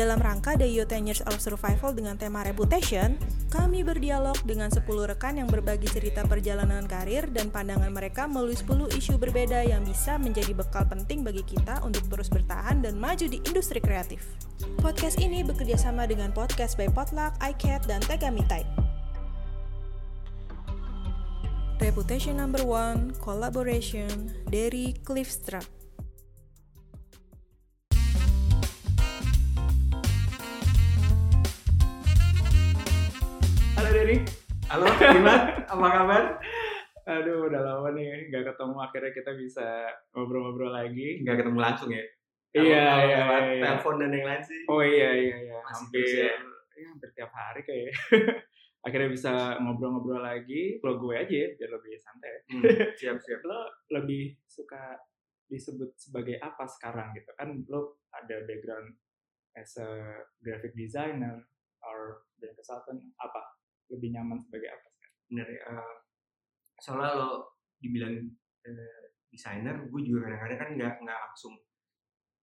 Dalam rangka The You 10 Years of Survival dengan tema Reputation, kami berdialog dengan 10 rekan yang berbagi cerita perjalanan karir dan pandangan mereka melalui 10 isu berbeda yang bisa menjadi bekal penting bagi kita untuk terus bertahan dan maju di industri kreatif. Podcast ini bekerja sama dengan podcast by Potluck, iCat, dan Tegami Type. Reputation number one, collaboration dari Cliffstrap. Halo Dery. Halo, gimana? Apa kabar? Aduh, udah lama nih nggak ketemu. Akhirnya kita bisa ngobrol-ngobrol lagi. nggak ketemu langsung ya Iya, Kalau- iya, iya, iya. telepon dan yang lain sih Oh iya, iya, iya. Masih Hampir, ya? ya, hampir tiap hari kayak. Akhirnya bisa ngobrol-ngobrol lagi. Kalau gue aja ya, biar lebih santai. Hmm, siap siap Lo lebih suka disebut sebagai apa sekarang gitu kan? Lo ada background as a graphic designer or brand consultant apa? Lebih nyaman sebagai apa sekarang? bener ya Eh, soalnya lo dibilang eh, desainer gue juga kadang-kadang kan nggak nggak langsung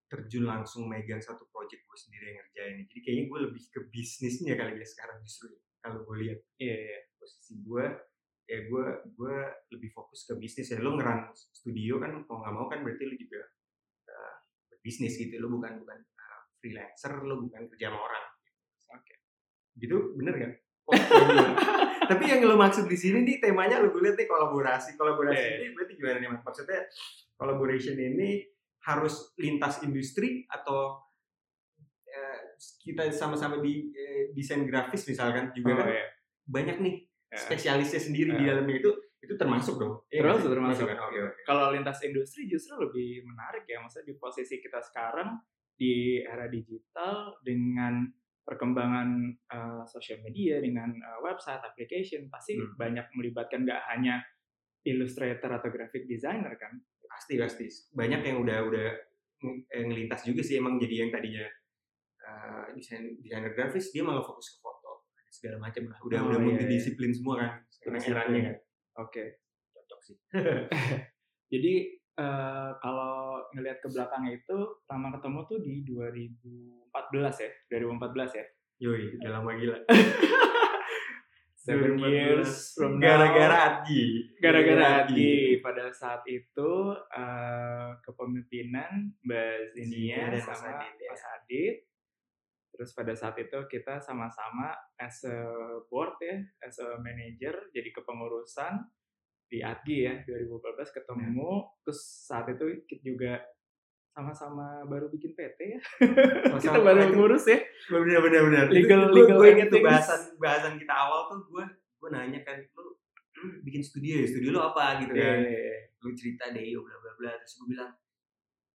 terjun langsung megang satu project gue sendiri yang ngerjain jadi kayaknya gue lebih ke bisnisnya kali ya sekarang justru kalau gue lihat Iya, iya. posisi gue ya gue gue lebih fokus ke bisnis ya lo ngeran studio kan mau nggak mau kan berarti lo juga eh, berbisnis gitu lo bukan bukan eh, freelancer lo bukan kerja sama orang Oke. gitu bener kan. Tapi yang lo maksud di sini nih temanya lo gue lihat nih kolaborasi kolaborasi Iya. ini berarti gimana nih mas maksudnya collaboration ini harus lintas industri atau eh, kita sama-sama di eh, desain grafis misalkan juga Oh, kan iya. banyak nih Ya. spesialisnya sendiri di Ya. dalamnya itu itu termasuk dong Iya Termasuk, sih? termasuk. kan? oke oke Kalau lintas industri justru lebih menarik ya, maksudnya di posisi kita sekarang di era digital dengan perkembangan uh, sosial media dengan uh, website, application pasti Hmm. banyak melibatkan nggak hanya illustrator atau graphic designer kan? pasti pasti. Banyak yang udah udah eh, ngelintas juga sih emang jadi yang tadinya eh, desain desainer grafis dia malah fokus ke foto. Segala macam lah. Udah Oh, udah iya, multidisiplin semua kan sekarang eranya kan. Oke. cocok sih. Jadi uh, kalau ngelihat ke belakang itu lama ketemu tuh di 2014 ya, 2014 ya. yoi udah lama gila Seven 2014. years from now. gara-gara Adgi gara-gara Adi pada saat itu eh, kepemimpinan Mbak Zinia Zinia dan Mas sama Adit, ya. Mas Adit. Terus pada saat itu kita sama-sama as a board ya, as a manager jadi kepengurusan di Adi ya 2014 ketemu. Terus saat itu kita juga sama-sama baru bikin PT ya. kita baru itu- ngurus ya. bener Legal- gue legal gue tuh things. bahasan bahasan kita awal tuh gue gue nanya kan lu bikin studio ya studio lu apa gitu kan Iya. lu cerita deh yo bla bla bla terus gue bilang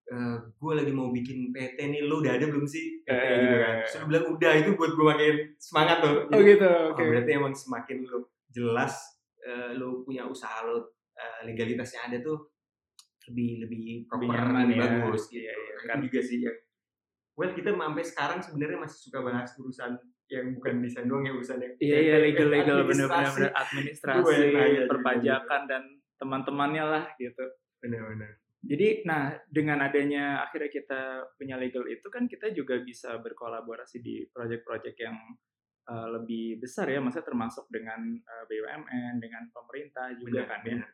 eh gue lagi mau bikin PT nih lu udah ada belum sih PT Eh. gitu kan terus lu bilang udah itu buat gue makin semangat tuh Oh Jadi, gitu, oh, oke. berarti emang semakin lu jelas eh, lu punya usaha lu eh, legalitasnya ada tuh lebih lebih proper Lebih nyaman lebih ya. bagus gitu Iya, iya, Nah, kan. juga sih yang well kita sampai sekarang sebenarnya masih suka bahas urusan yang bukan desain doang ya urusan yang Iya iya legal legal bener administrasi. Gue nanya juga perpajakan dan teman-temannya lah gitu. benar-benar Jadi nah dengan adanya akhirnya kita punya legal itu kan kita juga bisa berkolaborasi di project-project yang uh, lebih besar ya, maksudnya termasuk dengan uh, BUMN, dengan pemerintah juga Benar, kan ya. benar.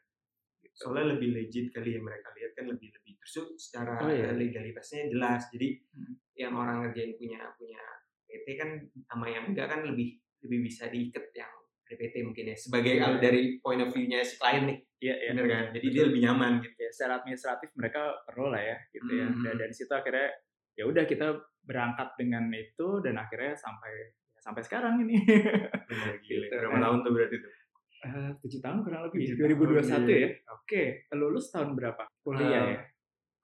soalnya lebih legit kali ya mereka lihat kan lebih lebih terus secara Oh, iya. legalitasnya jelas jadi Hmm. yang orang ngerjain punya punya PT kan sama yang enggak kan lebih lebih bisa diikat yang PT mungkin ya sebagai Iya. kalau dari point of view-nya si klien nih Iya iya. bener kan jadi dia lebih nyaman gitu Ya, secara administratif mereka perlu lah ya gitu ya. Mhm. Dan dari situ akhirnya ya udah kita berangkat dengan itu dan akhirnya sampai ya sampai sekarang ini. gila Gitu, berapa kan. tahun tuh berarti tuh Eh, tujuh tahun kurang lebih Tujuh 2021 tahun, ya iya. oke lulus tahun berapa kuliah Eh, ya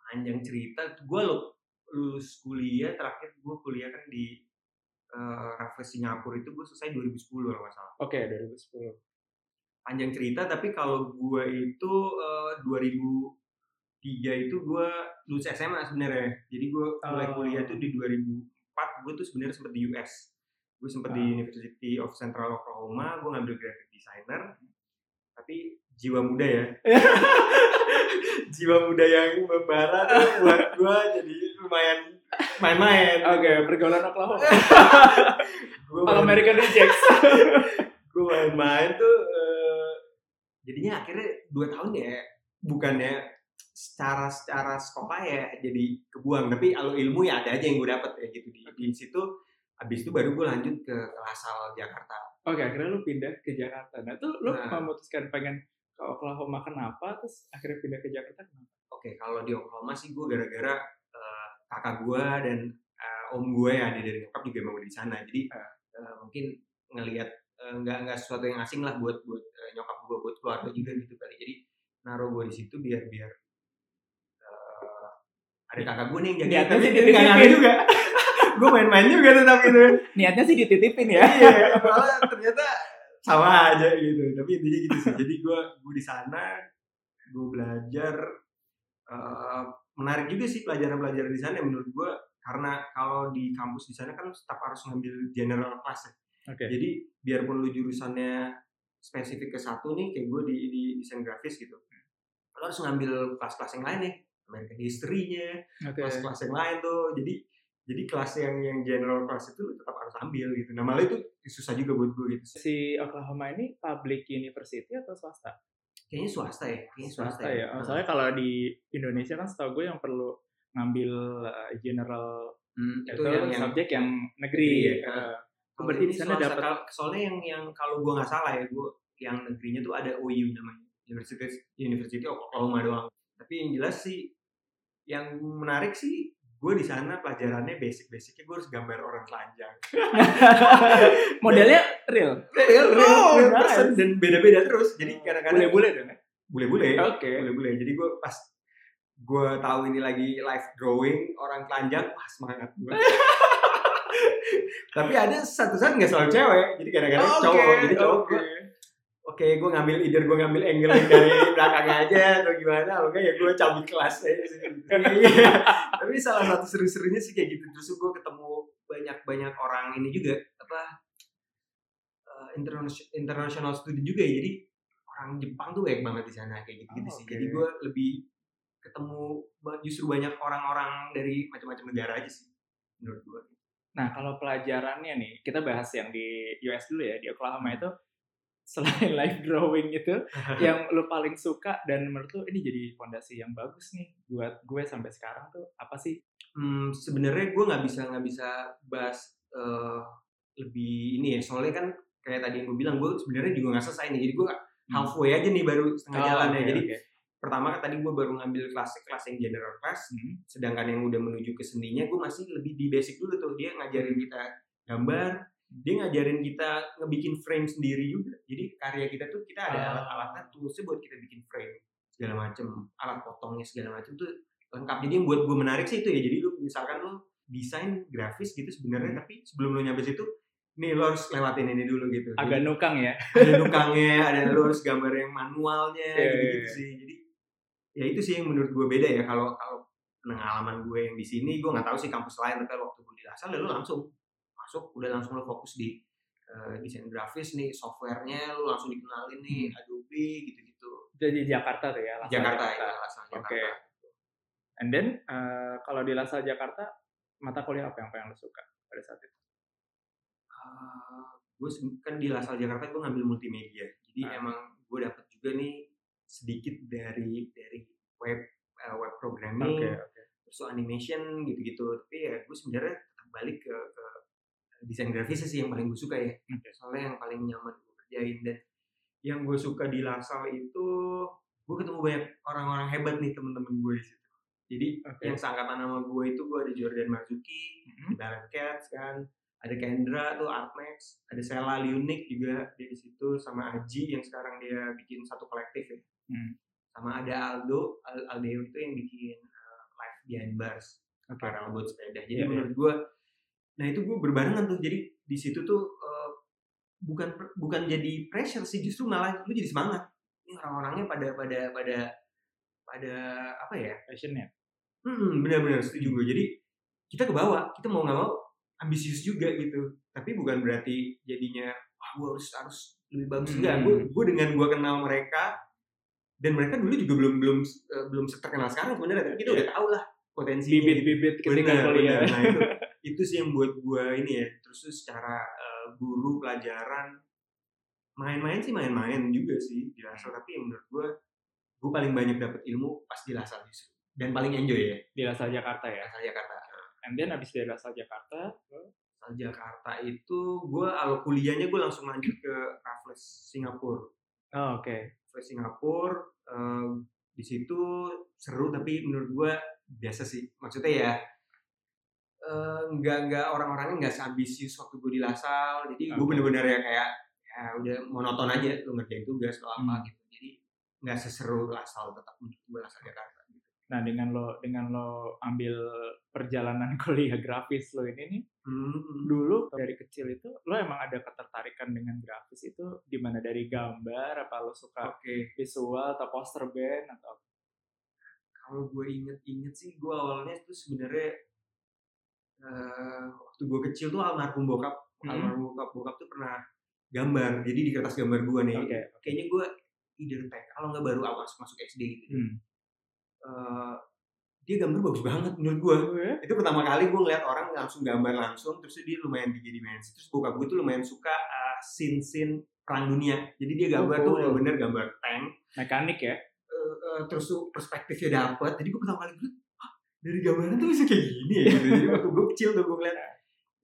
panjang cerita gue lo lulus kuliah terakhir gue kuliah kan di uh, Raffles Singapura itu gue selesai 2010 kalau nggak salah oke 2010 panjang cerita tapi kalau gue itu eh, 2003 itu gue lulus SMA sebenarnya jadi gue mulai Oh. kuliah tuh di 2004 gue tuh sebenarnya sempat di US gue sempat di. University of Central Oklahoma gue ngambil graphic designer tapi jiwa muda ya jiwa muda yang membara tuh buat gue jadi lumayan main-main. Oke, pergaulan Oklahoma. Gue All American Rejects. gue main-main tuh eh, jadinya akhirnya dua tahun ya bukannya secara secara sekolah ya jadi kebuang tapi kalau ilmu ya ada aja yang gue dapet ya gitu di, di situ habis itu baru gue lanjut ke Lasal Jakarta Oke, akhirnya lu pindah ke Jakarta. Nah, tuh lu Nah. memutuskan pengen ke Oklahoma kenapa? Terus akhirnya pindah ke Jakarta kenapa? oke kalau di Oklahoma sih gue gara-gara eh, kakak gue dan eh, om gue yang ada dari nyokap juga emang udah di sana jadi eh, mungkin ngelihat eh, nggak nggak sesuatu yang asing lah buat buat eh, nyokap gue buat keluarga juga gitu kali jadi naruh gue di situ biar biar eh, ada kakak gue nih yang jaga tapi sih dia nggak juga gue main-main juga tetap gitu Niatnya sih dititipin ya. iya malah ternyata sama aja gitu. Tapi intinya gitu sih. Jadi gue gue di sana gue belajar eh, menarik juga sih pelajaran-pelajaran di sana menurut gue karena kalau di kampus di sana kan tetap harus ngambil general class ya. Oke. jadi biarpun lu jurusannya spesifik ke satu nih kayak gue di, di desain grafis gitu. Lo harus ngambil kelas-kelas yang lain nih. American History-nya kelas-kelas yang lain tuh. Jadi jadi kelas yang yang general class itu tetap harus ambil gitu nah malah itu susah juga buat gue gitu Si Oklahoma ini public university atau swasta? kayaknya swasta ya kayaknya swasta, Swasta ya. Oh, soalnya kalau di Indonesia kan setahu gue yang perlu ngambil uh, general Hmm, itu, subjek yang negeri. Ya. Uh, Kalau berarti di sana dapat kal- soalnya yang yang kalau gue nggak salah ya gue yang negerinya tuh ada OU namanya University University Oklahoma doang tapi yang jelas sih yang menarik sih gue di sana pelajarannya basic-basicnya gue harus gambar orang telanjang. Modelnya real. real, real, Oh, real nice. person. dan beda-beda terus. Jadi kadang-kadang Bule-bule dong ya. bule-bule. Oke. bule-bule. Jadi gue pas gue tahu ini lagi live drawing orang telanjang wah semangat gue tapi ada satu saat nggak selalu cewek. Jadi kadang-kadang cowok jadi cowok gue oke gue ngambil either gue ngambil angle dari belakang aja atau gimana kalau enggak ya gue cabut kelas. Iya. tapi salah satu seru-serunya sih kayak gitu terus gue ketemu banyak-banyak orang ini juga apa eh, international student juga ya jadi orang Jepang tuh banyak banget di sana kayak gitu-gitu Oh, sih oke. jadi gue lebih ketemu justru banyak orang-orang dari macam-macam negara aja sih menurut gue Nah, kalau pelajarannya nih, kita bahas yang di US dulu ya, di Oklahoma itu selain live drawing itu yang lu paling suka dan menurut lu ini jadi fondasi yang bagus nih buat gue sampai sekarang tuh apa sih? Hmm, sebenarnya gue nggak bisa nggak bisa bahas eh, lebih ini ya. Soalnya kan kayak tadi yang gue bilang gue sebenarnya juga nggak selesai nih. Jadi gue halfway aja nih baru setengah jalan ya. oke, jadi oke. pertama kan tadi gue baru ngambil kelas kelas yang general class. Hmm. sedangkan yang udah menuju ke seninya gue masih lebih di basic dulu tuh. Dia ngajarin kita gambar dia ngajarin kita ngebikin frame sendiri juga jadi karya kita tuh kita ada Ah. alat-alatnya toolsnya buat kita bikin frame segala macem alat potongnya segala macem tuh lengkap jadi yang buat gue menarik sih itu ya jadi lu misalkan lu desain grafis gitu sebenarnya Hmm. tapi sebelum lu nyampe situ nih lo harus lewatin ini dulu gitu Agak Jadi, nukang ya. ada nukangnya ada lu harus gambar yang manualnya Iya, gitu, iya, iya. sih jadi ya itu sih yang menurut gue beda ya kalau kalau pengalaman gue yang di sini gue nggak tahu sih kampus lain tapi waktu gue di Lasal ya lu langsung masuk udah langsung lo fokus di eh, desain grafis nih softwarenya lu langsung dikenalin nih Adobe gitu-gitu Jadi Jakarta tuh ya. Lasal Jakarta ya Lasal Jakarta Oke. And then eh, kalau di Lasal Jakarta mata kuliah apa yang paling lu suka pada saat itu? Ah, gue se- kan di Lasal Jakarta gue ngambil multimedia jadi Ah. emang gue dapet juga nih sedikit dari dari web eh, web programming Oke, oke. terus animation gitu-gitu tapi ya gue sebenarnya balik ke, ke desain grafis sih yang paling gue suka ya Oke. soalnya yang paling nyaman gue kerjain dan yang gue suka di Lasal itu gue ketemu banyak orang-orang hebat nih temen-temen gue di situ jadi Oke. yang seangkatan sama gue itu gue ada Jordan Marzuki Mhm. di Ballet Cats kan ada Kendra tuh Artmax ada Sela Liunik juga dia di situ sama Aji yang sekarang dia bikin satu kolektif ya Hmm. sama ada Aldo Al- Aldeo itu yang bikin uh, live behind bars Oke. paralel buat sepeda Iya, jadi menurut gue nah itu gue berbarengan tuh jadi di situ tuh uh, bukan bukan jadi pressure sih justru malah lu jadi semangat ini orang-orangnya pada pada pada pada apa ya Passionnya. Hmm, benar-benar setuju gue. Jadi kita ke bawah, kita mau nggak mau ambisius juga gitu. Tapi bukan berarti jadinya wah gue harus harus lebih bagus Hmm. enggak. Gue gue dengan gue kenal mereka, dan mereka dulu juga belum belum eh, belum terkenal sekarang sebenarnya tapi kita Iya. udah tahu lah potensinya bibit-bibit ketika kuliah. Nah, itu, itu sih yang buat gua ini ya. Terus secara eh, guru pelajaran main-main sih main-main juga sih di Lasal tapi yang menurut gua gua paling banyak dapat ilmu pas di Lasal justru. Dan paling enjoy ya di Lasal Jakarta ya Lasal Jakarta. and then abis dari Lasal Jakarta Lasal Jakarta itu gua kalau kuliahnya gua langsung lanjut ke Raffles Singapura. oh, oke Raffles Singapura eh, di situ seru tapi menurut gua biasa sih. Maksudnya ya eh, nggak nggak orang-orangnya nggak seambisius waktu gue di Lasal jadi gue Oke. bener-bener ya kayak ya udah monoton aja lu ngerjain tugas lo apa Hmm. gitu jadi nggak seseru Lasal tetap menurut gue Lasal Jakarta gitu. nah dengan lo dengan lo ambil perjalanan kuliah grafis lo ini nih Hmm. dulu dari kecil itu lo emang ada ketertarikan dengan grafis itu gimana dari gambar apa lo suka Oke, visual atau poster band atau kalau gue inget-inget sih gue awalnya tuh sebenarnya eh, waktu gue kecil tuh almarhum bokap, Hmm. almarhum bokap bokap tuh pernah gambar, jadi di kertas gambar gue nih, oke kayaknya gue either TK kalau nggak baru awal masuk masuk SD gitu. hmm. Eh, dia gambar bagus banget menurut gue. itu pertama kali gue ngeliat orang langsung gambar langsung terus dia lumayan tinggi dimensi terus bokap gue tuh lumayan suka uh, scene-scene perang dunia jadi dia gambar tuh Oh. bener-bener gambar tank mekanik ya uh, uh, terus tuh perspektifnya dapet. Jadi gue pertama kali gue "Hah, dari gambaran tuh bisa kayak gini ya? Gitu. jadi waktu gue kecil tuh gue ngeliat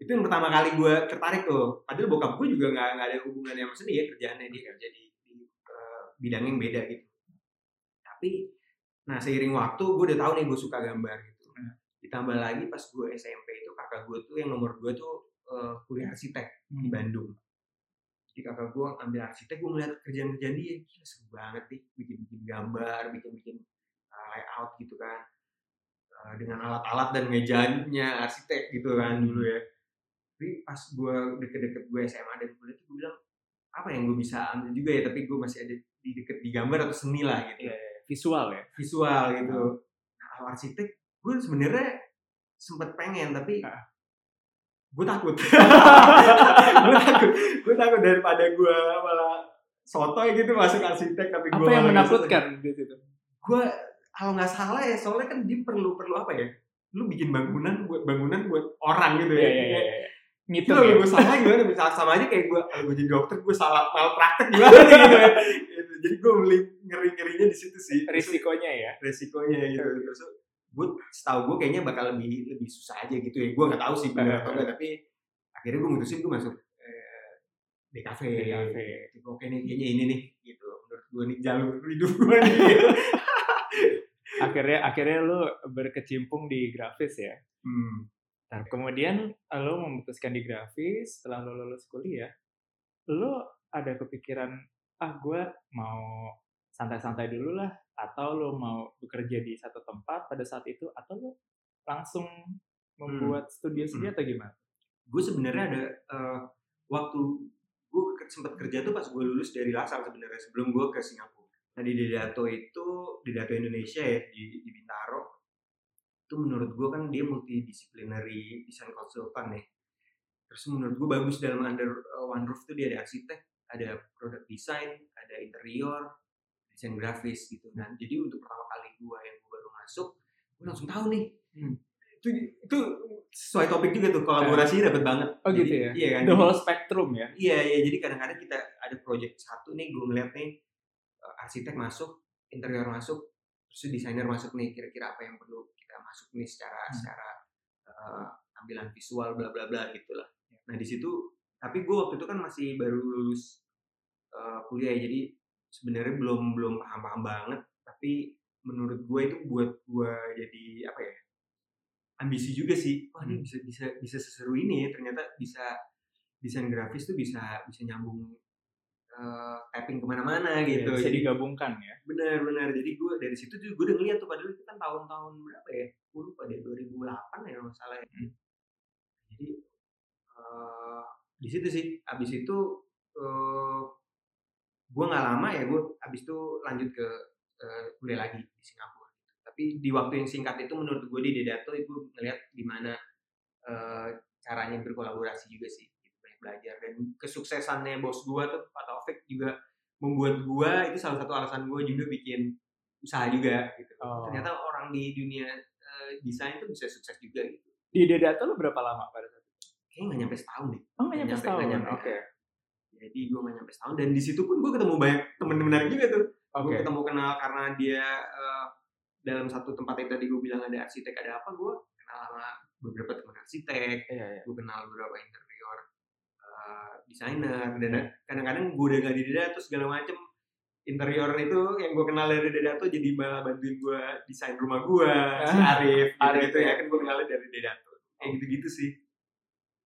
itu yang pertama kali gue tertarik tuh. Padahal bokap gue juga nggak nggak ada hubungannya sama seni ya kerjaannya dia kerja di, di uh, bidang yang beda gitu. Tapi nah seiring waktu gue udah tahu nih gue suka gambar gitu. Hmm. ditambah lagi pas gue SMP itu kakak gue tuh yang nomor gue tuh uh, kuliah arsitek di Hmm. Bandung jadi kakak gue ambil arsitek gue ngeliat kerjaan-kerjaan dia gila seru banget nih bikin-bikin gambar bikin-bikin uh, layout gitu kan. Uh, dengan alat-alat dan mejanya arsitek gitu kan dulu ya. Tapi pas gue deket-deket gue SMA dan kuliah tuh gue bilang apa yang gue bisa ambil juga ya tapi gue masih ada di deket di gambar atau seni lah gitu. Iya. visual ya? Visual gitu. Nah arsitek gue sebenarnya sempet pengen tapi Ah. Gue takut. Gue takut. Gue takut daripada gue malah sotoy gitu masuk arsitek tapi apa gue yang menakutkan di situ? Gue kalau nggak salah ya soalnya kan dia perlu perlu apa ya? Lu bikin bangunan buat bangunan buat orang gitu ya. Iya, iya, iya, iya. itu Ngitung kalau ya? gue salah gimana? Bisa sama aja kayak gue kalau gue jadi dokter gue salah malpraktek gimana nih gitu ya? Gitu. jadi gue beli ngeri ngerinya di situ sih. Risikonya ya? Resikonya gitu. Terus gue setahu gue kayaknya bakal lebih lebih susah aja gitu ya gue nggak tahu sih benar atau enggak tapi akhirnya gue mutusin gue masuk eh, DKV, DKV. Gitu. oke nih kayaknya ini nih gitu menurut gue nih jalur hidup gue nih akhirnya akhirnya lo berkecimpung di grafis ya hmm. Nah, kemudian lo memutuskan di grafis setelah lo lulus kuliah, lo ada kepikiran ah gue mau santai-santai dulu lah, atau lo mau bekerja di satu tempat pada saat itu, atau lo langsung membuat studio sendiri atau gimana? gue sebenarnya ada eh, waktu gue sempat kerja tuh pas gue lulus dari Lasal sebenarnya sebelum gue ke Singapura. Nah di Didato itu Didato Indonesia ya di, di Bintaro itu menurut gue kan dia multidisciplinary design consultant ya. Terus menurut gue bagus dalam under uh, one roof tuh dia ada arsitek, ada product design, ada interior, desain grafis gitu. Nah jadi untuk pertama kali gue yang gue baru masuk, gue langsung tahu nih. Hmm. Itu itu sesuai topik juga tuh kolaborasinya dapat banget. Oh gitu Jadi- ya? Iya kan. The whole spectrum ya? Iya, iya. Jadi kadang-kadang kita ada project satu nih, gue ngeliat nih eh, arsitek masuk, interior masuk, terus desainer masuk nih. Kira-kira apa yang perlu kita masuk nih secara Hmm. secara eh, tampilan visual, bla bla bla gitulah. Nah di situ, tapi gue waktu itu kan masih baru lulus eh, kuliah, ya, jadi sebenarnya belum belum paham-paham banget. Tapi menurut gue itu buat gue jadi apa ya? ambisi juga sih. Wah ini Hmm. bisa bisa bisa seseru ini ya. Ternyata bisa desain grafis tuh bisa bisa nyambung eh, tapping ke mana-mana Iya, gitu. bisa Jadi, digabungkan ya? benar-benar. Jadi gue dari situ tuh gue udah ngeliat tuh padahal itu kan tahun-tahun berapa ya? Gue lupa deh 2008 ya kalau salah. Ya. Hmm. Jadi eh, di situ sih. Abis itu eh, gue nggak lama ya gue abis itu lanjut ke eh, kuliah lagi di Singapura. Tapi di waktu yang singkat itu menurut gue di Dedato itu ngeliat gimana eh, caranya berkolaborasi juga sih gitu, banyak belajar dan kesuksesannya bos gue tuh Pak Taufik juga membuat gua itu salah satu alasan gua juga bikin usaha juga gitu. Oh. Ternyata orang di dunia eh, desain itu bisa sukses juga gitu. Di Dedato lu berapa lama pada saat itu? Kayaknya nggak nyampe setahun deh. Oh, nggak nyampe setahun. Oke. nyampe. Jadi gua nggak nyampe setahun. Dan di situ pun gua ketemu banyak temen menarik juga tuh. Oke. Gue ketemu kenal karena dia eh, dalam satu tempat yang tadi gue bilang ada arsitek ada apa gue kenal sama beberapa teman arsitek. Iya, iya. gue kenal beberapa interior eh, desainer. Dan kadang-kadang gue udah gak di Dada terus segala macem. Interior itu yang gue kenal dari Dada tuh jadi malah bantuin gue desain rumah gue si Arif gitu, Arif, gitu ya. ya kan gue kenalnya dari Dada tuh. Kayak gitu-gitu sih.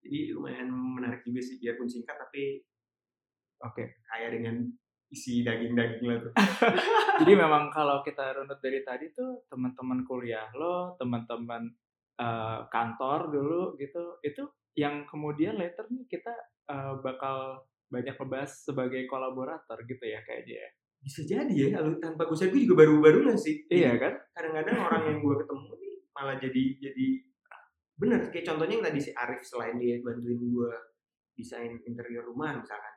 Jadi lumayan menarik juga sih biarpun singkat tapi Oke. kaya dengan isi daging-daging lah tuh Jadi memang kalau kita runut dari tadi tuh teman-teman kuliah lo, teman-teman eh, kantor dulu gitu, itu yang kemudian later nih kita eh, bakal banyak ngebahas sebagai kolaborator gitu ya kayaknya ya. bisa jadi ya kalau tanpa gue gue juga baru-baru nggak sih Iya kan? kadang-kadang orang yang gue ketemu nih malah jadi jadi bener kayak contohnya yang tadi si Arif selain dia bantuin gue desain interior rumah misalkan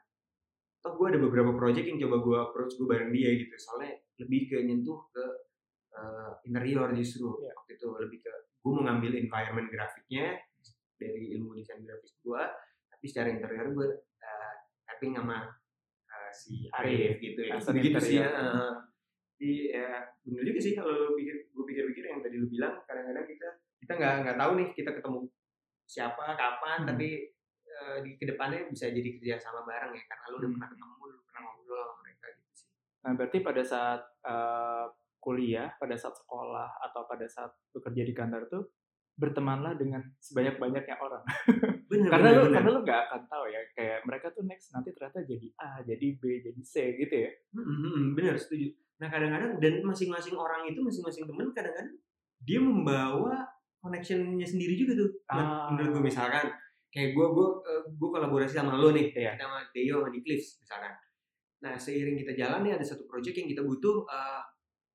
toh gue ada beberapa project yang coba gue approach gue bareng dia gitu soalnya lebih ke nyentuh ke eh, interior justru Iya. waktu itu lebih ke gue mau ngambil environment grafiknya dari ilmu desain grafis gue tapi secara interior gue uh, tapping sama eh, si Arif gitu ya Custom gitu sih ya. Heeh. Jadi ya bener juga sih kalau lu pikir gue pikir-pikir yang tadi lu bilang kadang-kadang kita kita nggak nggak tahu nih kita ketemu siapa kapan Hmm. tapi eh, di ke depannya bisa jadi kerja sama bareng ya karena lu udah Hmm. pernah ketemu lu pernah ngobrol sama mereka gitu sih Nah, berarti pada saat eh, kuliah, pada saat sekolah, atau pada saat bekerja di kantor tuh bertemanlah dengan sebanyak-banyaknya orang. bener karena bener, lu bener. karena lu nggak akan tahu ya kayak mereka tuh next nanti ternyata jadi A, jadi B, jadi C gitu ya. Hmm, hmm, hmm, bener setuju nah kadang-kadang dan masing-masing orang itu masing-masing temen kadang-kadang dia membawa connectionnya sendiri juga tuh Ah. menurut gue misalkan kayak gue gue gue kolaborasi sama lo nih Iya. kita sama Deo sama di Cliffs misalkan nah seiring kita jalan nih ada satu project yang kita butuh eh,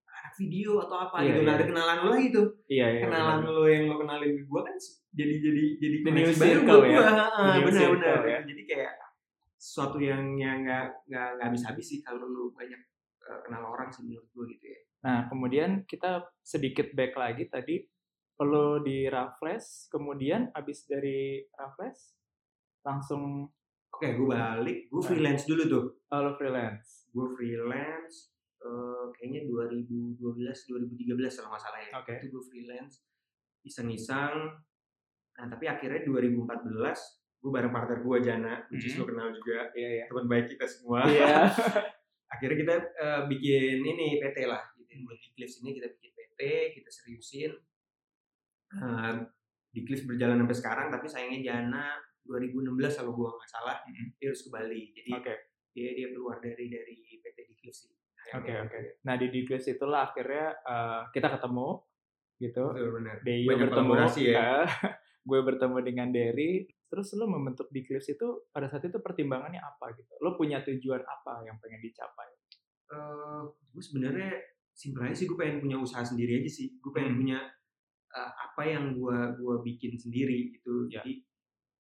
anak video atau apa Iya, gitu nah iya. ada kenalan lo lagi tuh Iya, iya. kenalan benar. lo yang lo kenalin ke gue kan jadi jadi jadi koneksi baru buat ya. gue new benar benar ya. jadi kayak sesuatu yang yang nggak nggak nggak habis habis sih kalau lo banyak eh, kenal orang sih menurut gue gitu ya Nah, kemudian kita sedikit back lagi tadi perlu di Raffles, kemudian abis dari Raffles langsung oke gue balik gue freelance dulu tuh oh, lo freelance. gue freelance eh, kayaknya 2012 2013 kalau nggak salah ya Oke. itu gue freelance iseng-iseng nah tapi akhirnya 2014 gue bareng partner gue Jana which is Mhm. lo kenal juga Iya, iya. teman baik kita semua Iya. akhirnya kita eh, bikin ini PT lah gitu buat Cliffs ini kita bikin PT kita seriusin Eh, di Cliffs berjalan sampai sekarang tapi sayangnya Jana 2016 kalau gua nggak salah Mhm. dia harus ke Bali jadi Oke. dia dia keluar dari dari PT di Cliffs sih Oke, oke. Nah, di Declips itulah akhirnya eh, kita ketemu gitu. Deyo bertemu ya. eh, gue bertemu dengan Derry terus lo membentuk Declips itu pada saat itu pertimbangannya apa gitu lo punya tujuan apa yang pengen dicapai eh gue sebenarnya simpel aja sih gue pengen punya usaha sendiri aja sih gue pengen Hmm. punya eh, apa yang gue gua bikin sendiri gitu Ya. jadi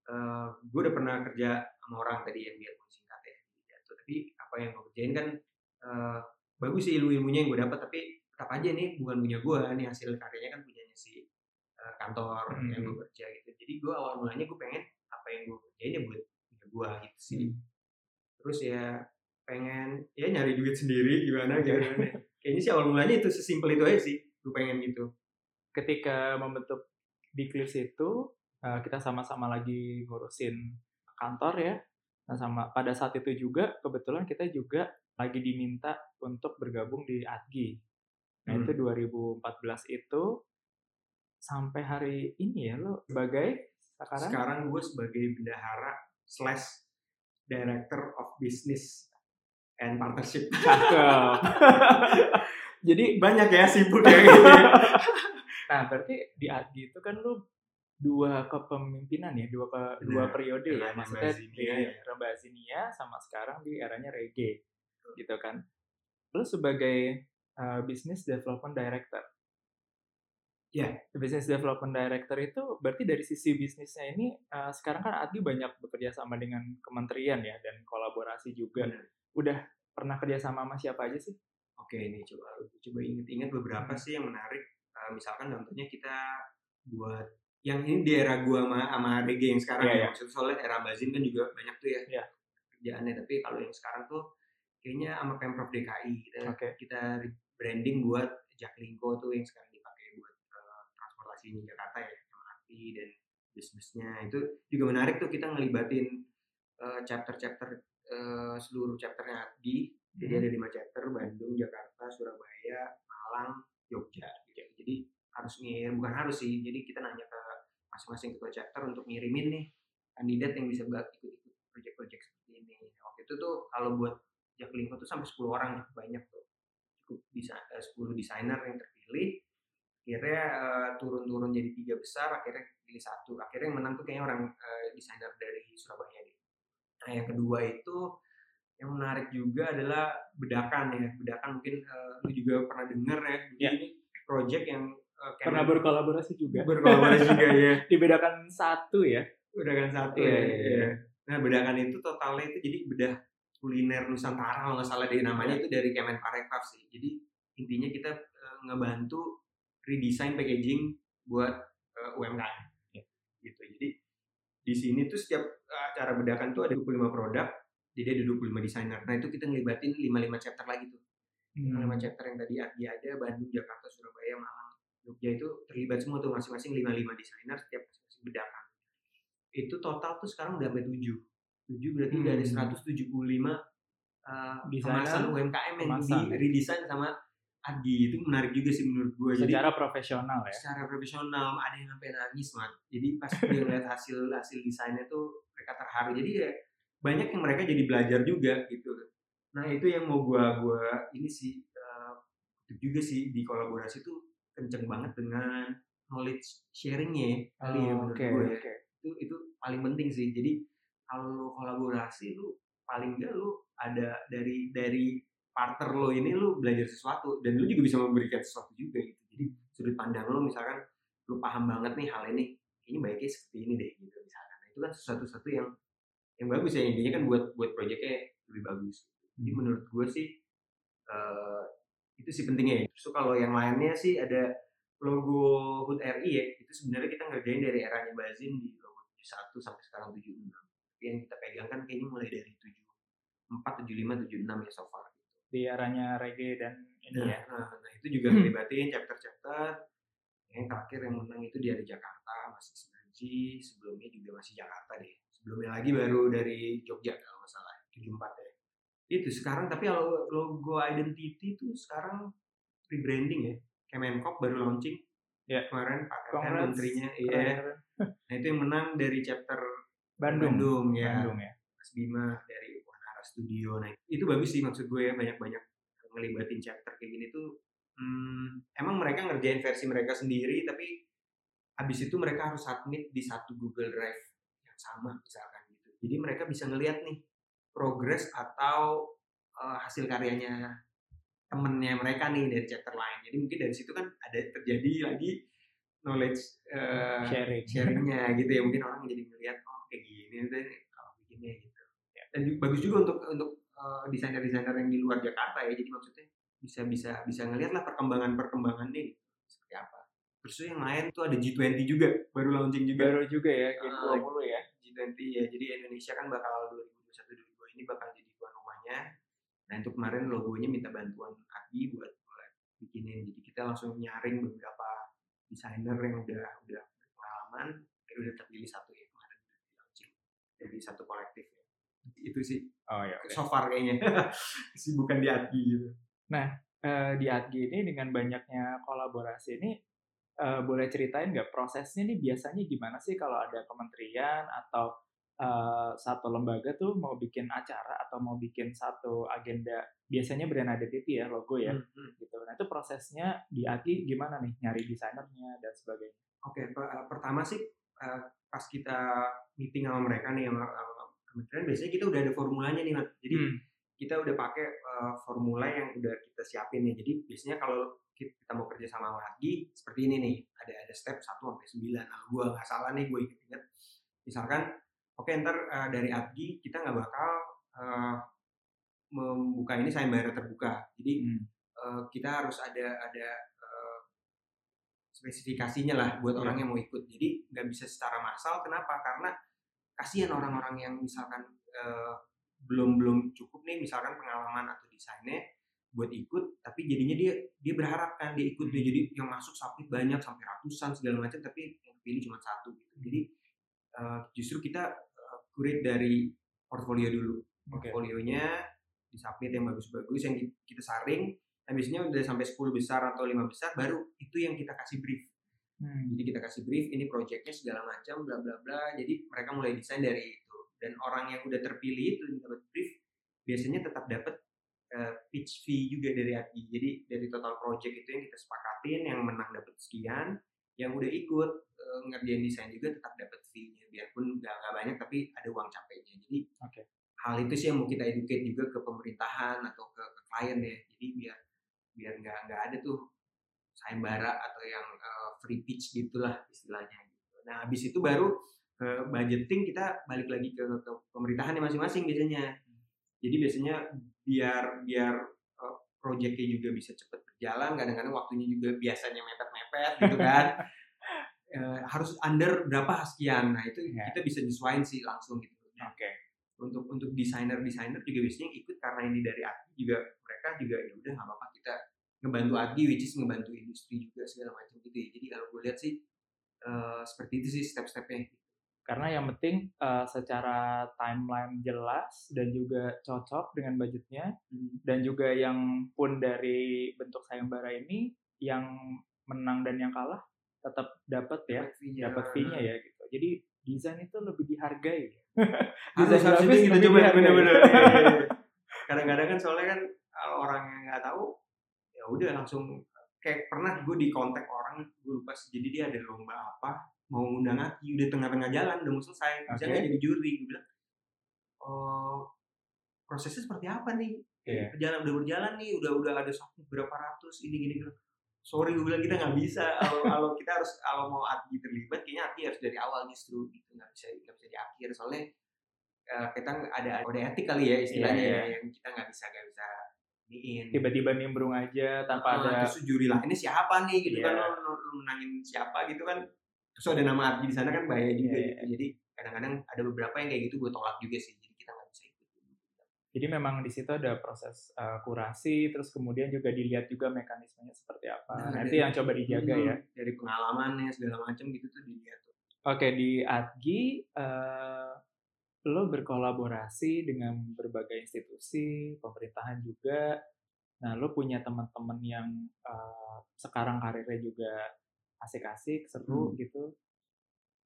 eh gue udah pernah kerja sama orang tadi yang biarpun singkat ya gitu. tapi apa yang gue kerjain kan eh, bagus sih ilmu ilmunya yang gue dapat tapi tetap aja nih bukan punya gue nih hasil karyanya kan punyanya si eh, kantor Hmm. yang gue kerja gitu jadi gue awal mulanya gue pengen apa yang gue kerjain ya buat punya gue gitu sih Hmm. terus ya pengen ya nyari duit sendiri gimana gimana kayaknya sih awal mulanya itu sesimpel itu aja sih gue pengen gitu ketika membentuk Declips itu eh, kita sama-sama lagi ngurusin kantor ya. Nah sama pada saat itu juga kebetulan kita juga lagi diminta untuk bergabung di ADGI nah Hmm. itu 2014 itu sampai hari ini ya lo sebagai sekarang? Sekarang gue sebagai bendahara slash director of business and partnership. Cakep. Jadi banyak ya sibuk ya gitu. nah berarti di ADGI itu kan lu dua kepemimpinan ya dua ke dua Benar. periode ya maksudnya di Zinia ya. Rembazinia sama sekarang di eranya reggae gitu kan lu sebagai uh, business development director Ya. business development director itu berarti dari sisi bisnisnya ini uh, sekarang kan ADGI banyak bekerja sama dengan kementerian ya dan kolaborasi juga Benar. udah pernah kerja sama sama siapa aja sih? Oke, ini coba coba inget-inget beberapa sih yang menarik. Uh, misalkan contohnya kita buat yang ini di era gua sama, sama DG yang sekarang Iya, ya. Maksudnya soalnya era Bazin kan juga banyak tuh ya Iya. kerjaannya. Tapi kalau yang sekarang tuh kayaknya sama Pemprov DKI kita Oke. kita branding buat Jaklingko tuh yang sekarang dipakai buat uh, transportasi di Jakarta ya, MRT dan bus-busnya itu juga menarik tuh kita ngelibatin uh, chapter-chapter uh, seluruh chapternya jadi Hmm. ada lima chapter Bandung, Jakarta, Surabaya, Malang, Jogja gitu. Jadi harus ngirim bukan harus sih. Jadi kita nanya ke masing-masing ketua chapter untuk ngirimin nih kandidat yang bisa ikut-ikut proyek-proyek seperti ini. Waktu itu tuh kalau buat Jaklingko tuh sampai 10 orang banyak tuh. Cukup bisa eh, 10 desainer yang terpilih. Akhirnya eh, turun-turun jadi tiga besar, akhirnya pilih satu. Akhirnya yang menang tuh kayaknya orang eh, desainer dari Surabaya deh. Nah yang kedua itu yang menarik juga adalah bedakan ya bedakan mungkin eh, lu juga pernah dengar ya Jadi Ya. ini project yang Kemen- Pernah berkolaborasi juga. berkolaborasi juga ya Dibedakan satu ya. bedakan satu Iya, ya, iya, iya. ya. nah bedakan itu totalnya itu jadi bedah kuliner Nusantara kalau nggak salah dari namanya itu dari Kemenparekraf sih jadi intinya kita eh, ngebantu redesign packaging buat eh, UMKM Ya. gitu jadi di sini tuh setiap acara bedakan tuh ada 25 produk jadi ada 25 desainer. Nah itu kita ngelibatin 55 chapter lagi tuh. Hmm. lima chapter yang tadi Ardi ada Bandung Jakarta Surabaya Malang Jogja itu terlibat semua tuh masing-masing lima lima desainer setiap masing-masing bedakan itu total tuh sekarang udah sampai tujuh. Tujuh berarti udah ada Hmm. 175 uh, Desainer, kemasan UMKM yang kemasan, di redesign sama Ardi itu menarik juga sih menurut gue jadi Secara profesional ya. secara profesional ada yang sampai nangis mat jadi pas dia ngeliat hasil hasil desainnya tuh mereka terharu. Jadi ya banyak yang mereka jadi belajar juga gitu. Nah itu yang mau gua gua ini sih itu juga sih di kolaborasi tuh kenceng banget dengan knowledge sharingnya kali ya Oh, menurut Oke, gue ya. oke. itu itu paling penting sih. Jadi kalau kolaborasi lu paling enggak lu ada dari dari partner lo ini lu belajar sesuatu dan lu juga bisa memberikan sesuatu juga gitu. Jadi sudut pandang lo misalkan lu paham banget nih hal ini ini baiknya seperti ini deh gitu misalkan. Nah, itu kan sesuatu-sesuatu yang yang bagus ya intinya kan buat buat proyeknya lebih bagus. Jadi menurut gue sih eh, itu sih pentingnya ya. Terus kalau yang lainnya sih ada logo HUT RI ya itu sebenarnya kita ngerjain dari eranya Bazin di logo 71 sampai sekarang 76 tapi yang kita pegang kan kayaknya mulai dari 74, 75, 76 ya so far. Gitu. Di arahnya reggae dan ini Nah, ya. nah, nah, itu juga ngelibatin chapter-chapter. Yang terakhir yang menang itu di ada Jakarta masih Sinergi sebelumnya juga masih Jakarta deh sebelumnya lagi baru dari Jogja kalau nggak salah 74 ya itu sekarang tapi kalau logo identity itu sekarang rebranding ya Kemenkop baru launching Ya. kemarin Pak Congrats. menterinya iya nah itu yang menang dari chapter Bandung. Bandung ya Bandung ya. Mas Bima dari Wanara Studio. Nah, itu bagus sih maksud gue ya banyak-banyak ngelibatin chapter kayak gini tuh. Hmm, emang mereka ngerjain versi mereka sendiri, tapi habis itu mereka harus submit di satu Google Drive sama misalkan gitu. Jadi mereka bisa ngelihat nih progres atau eh, hasil karyanya temennya mereka nih dari chapter lain. Jadi mungkin dari situ kan ada terjadi lagi knowledge eh, Sharing. sharingnya gitu ya mungkin orang jadi ngeliat oh kayak gini deh kalau bikinnya gitu ya. dan bagus juga untuk untuk eh, desainer-desainer yang di luar Jakarta ya jadi maksudnya bisa bisa bisa ngeliat lah perkembangan perkembangannya gitu, seperti apa terus yang lain tuh ada G20 juga baru launching juga Baru juga ya, Ah, G20 ya. G20 ya. Jadi Indonesia kan bakal 2021-2022 ini bakal jadi tuan rumahnya. Nah itu kemarin logonya minta bantuan Adi buat buat bikinin. Jadi kita langsung nyaring beberapa desainer yang udah udah berpengalaman dan udah terpilih satu ya kemarin di launching jadi satu kolektif ya. Itu sih. Oh ya. oke. so far kayaknya. Kesibukan di Adi gitu. Eh, di ADG ini dengan banyaknya kolaborasi ini eh, boleh ceritain nggak prosesnya nih biasanya gimana sih kalau ada kementerian atau eh, satu lembaga tuh mau bikin acara atau mau bikin satu agenda biasanya brand identity ya logo ya Hmm, hmm. gitu. Nah itu prosesnya di ADG gimana nih nyari desainernya dan sebagainya. Oke, per- pertama sih eh, pas kita meeting sama mereka nih sama, sama kementerian biasanya kita udah ada formulanya nih, Mat. Jadi Hmm. kita udah pakai uh, formula yang udah kita siapin nih. Jadi biasanya kalau kita mau kerja sama lagi seperti ini nih, ada ada step 1 sampai 9. Nah, gua nggak salah nih, gue inget-inget. Misalkan, oke ntar uh, dari ADGI kita nggak bakal uh, membuka ini sayembara terbuka. Jadi Hmm. eh, kita harus ada ada spesifikasinya lah buat orang yang mau ikut. Jadi nggak bisa secara massal. Kenapa? Karena kasihan orang-orang yang misalkan belum belum cukup nih, misalkan pengalaman atau desainnya buat ikut, tapi jadinya dia dia berharap kan dia ikut dia jadi yang masuk sampai banyak sampai ratusan segala macam, tapi yang pilih cuma satu gitu. Jadi eh, justru kita create dari portfolio dulu Oke. portfolionya disubmit yang bagus-bagus yang ki- kita saring nah biasanya udah sampai 10 besar atau lima besar baru itu yang kita kasih brief Hmm. jadi kita kasih brief ini projectnya segala macam bla bla bla jadi mereka mulai desain dari itu dan orang yang udah terpilih itu yang dapat brief biasanya tetap dapat eh, pitch fee juga dari ADI jadi dari total project itu yang kita sepakatin yang menang dapat sekian yang udah ikut eh, ngerjain desain juga tetap dapat fee-nya. Biarpun nggak nggak banyak tapi ada uang capeknya. Jadi Oke. hal itu sih yang mau kita educate juga ke pemerintahan atau ke, ke klien ya. Jadi biar biar nggak nggak ada tuh sayembara atau yang eh, free pitch gitulah istilahnya gitu. nah habis itu baru ke budgeting kita balik lagi ke, ke pemerintahan masing-masing biasanya. Jadi biasanya biar biar eh, proyeknya juga bisa cepat berjalan kadang-kadang waktunya juga biasanya mepet-mepet gitu kan. Eh, harus under berapa sekian. Nah itu Ya. kita bisa nyesuaiin sih langsung gitu. Nah, Oke. untuk untuk desainer desainer juga biasanya ikut karena ini dari Adi juga mereka juga ya udah nggak apa-apa kita ngebantu Adi which is ngebantu industri juga segala macam gitu ya. Jadi kalau gue lihat sih eh, seperti itu sih step-stepnya Karena yang penting eh, secara timeline jelas dan juga cocok dengan budgetnya dan juga yang pun dari bentuk sayembara ini yang menang dan yang kalah tetap dapat ya Dapat fee-nya. ya gitu. Jadi desain itu lebih dihargai. Desain harus grafis kita lebih coba bener-bener Iya, iya, iya. kadang-kadang kan soalnya kan kalau orang yang nggak tahu ya udah langsung kayak pernah gue di kontak orang gue lupa jadi dia ada lomba apa mau ngundang Aki udah tengah-tengah jalan udah mau selesai nggak jadi juri gue bilang oh prosesnya seperti apa nih? Iya. berjalan udah berjalan nih udah udah ada satu berapa ratus ini gini gini. Sorry gue bilang kita nggak bisa kalau kita harus kalau mau Ati terlibat kayaknya Ati harus dari awal justru gitu nggak bisa nggak bisa di akhir. Soalnya eh, kita ada ada etik kali ya istilahnya Iya, ya yang kita nggak bisa nggak bisa diin. Tiba-tiba nimbrung aja tanpa Ah, ada terus juri lah ini siapa nih? Gitu Iya. kan lo, lo- lo menangin siapa? Gitu kan terus ada nama Ati di sana kan bahaya juga Iya, gitu jadi kadang-kadang ada beberapa yang kayak gitu gue tolak juga sih jadi kita nggak bisa ikut Jadi memang di situ ada proses uh, kurasi, terus kemudian juga dilihat juga mekanismenya seperti apa. Nah, dari- itu yang coba dijaga Hmm, ya. dari pengalamannya segala macam gitu tuh dilihat tuh Oke, di Adgi, eh, lo berkolaborasi dengan berbagai institusi, pemerintahan juga. Nah, lo punya teman-teman yang eh, sekarang karirnya juga asik-asik, seru Hmm. gitu.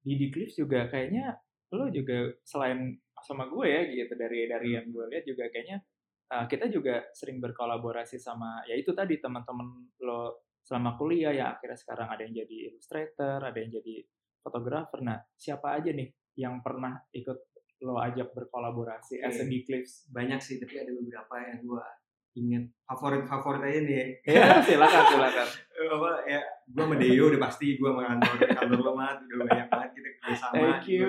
Di Diclips juga kayaknya lo juga selain sama gue ya gitu dari dari yang gue lihat juga kayaknya eh, kita juga sering berkolaborasi sama ya itu tadi teman-teman lo selama kuliah ya akhirnya sekarang ada yang jadi illustrator, ada yang jadi fotografer. Nah, siapa aja nih yang pernah ikut lo ajak berkolaborasi as a Oke. Diclips? banyak sih tapi ada beberapa yang gue inget favorit favorit aja nih Ya, silakan silakan. Apa ya gue sama Deo udah pasti gue sama kantor kantor lo mat udah banyak banget kita kerja sama Thank you.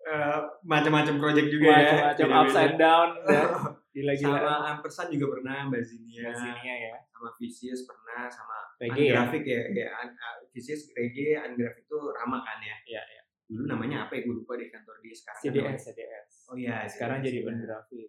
Eh, macam-macam project juga ya Macam-macam ups beda-beda. and down dan gila-gila. sama Ampersand juga pernah Mbak Zinia Zinia ya. sama Vicious pernah sama Reggae ya. Ya ya uh, Vicious Reggae Grafik itu Rama kan ya Iya, iya. dulu namanya apa ya gue lupa di kantor dia sekarang CDS, CDS. oh iya Sekarang jadi iya.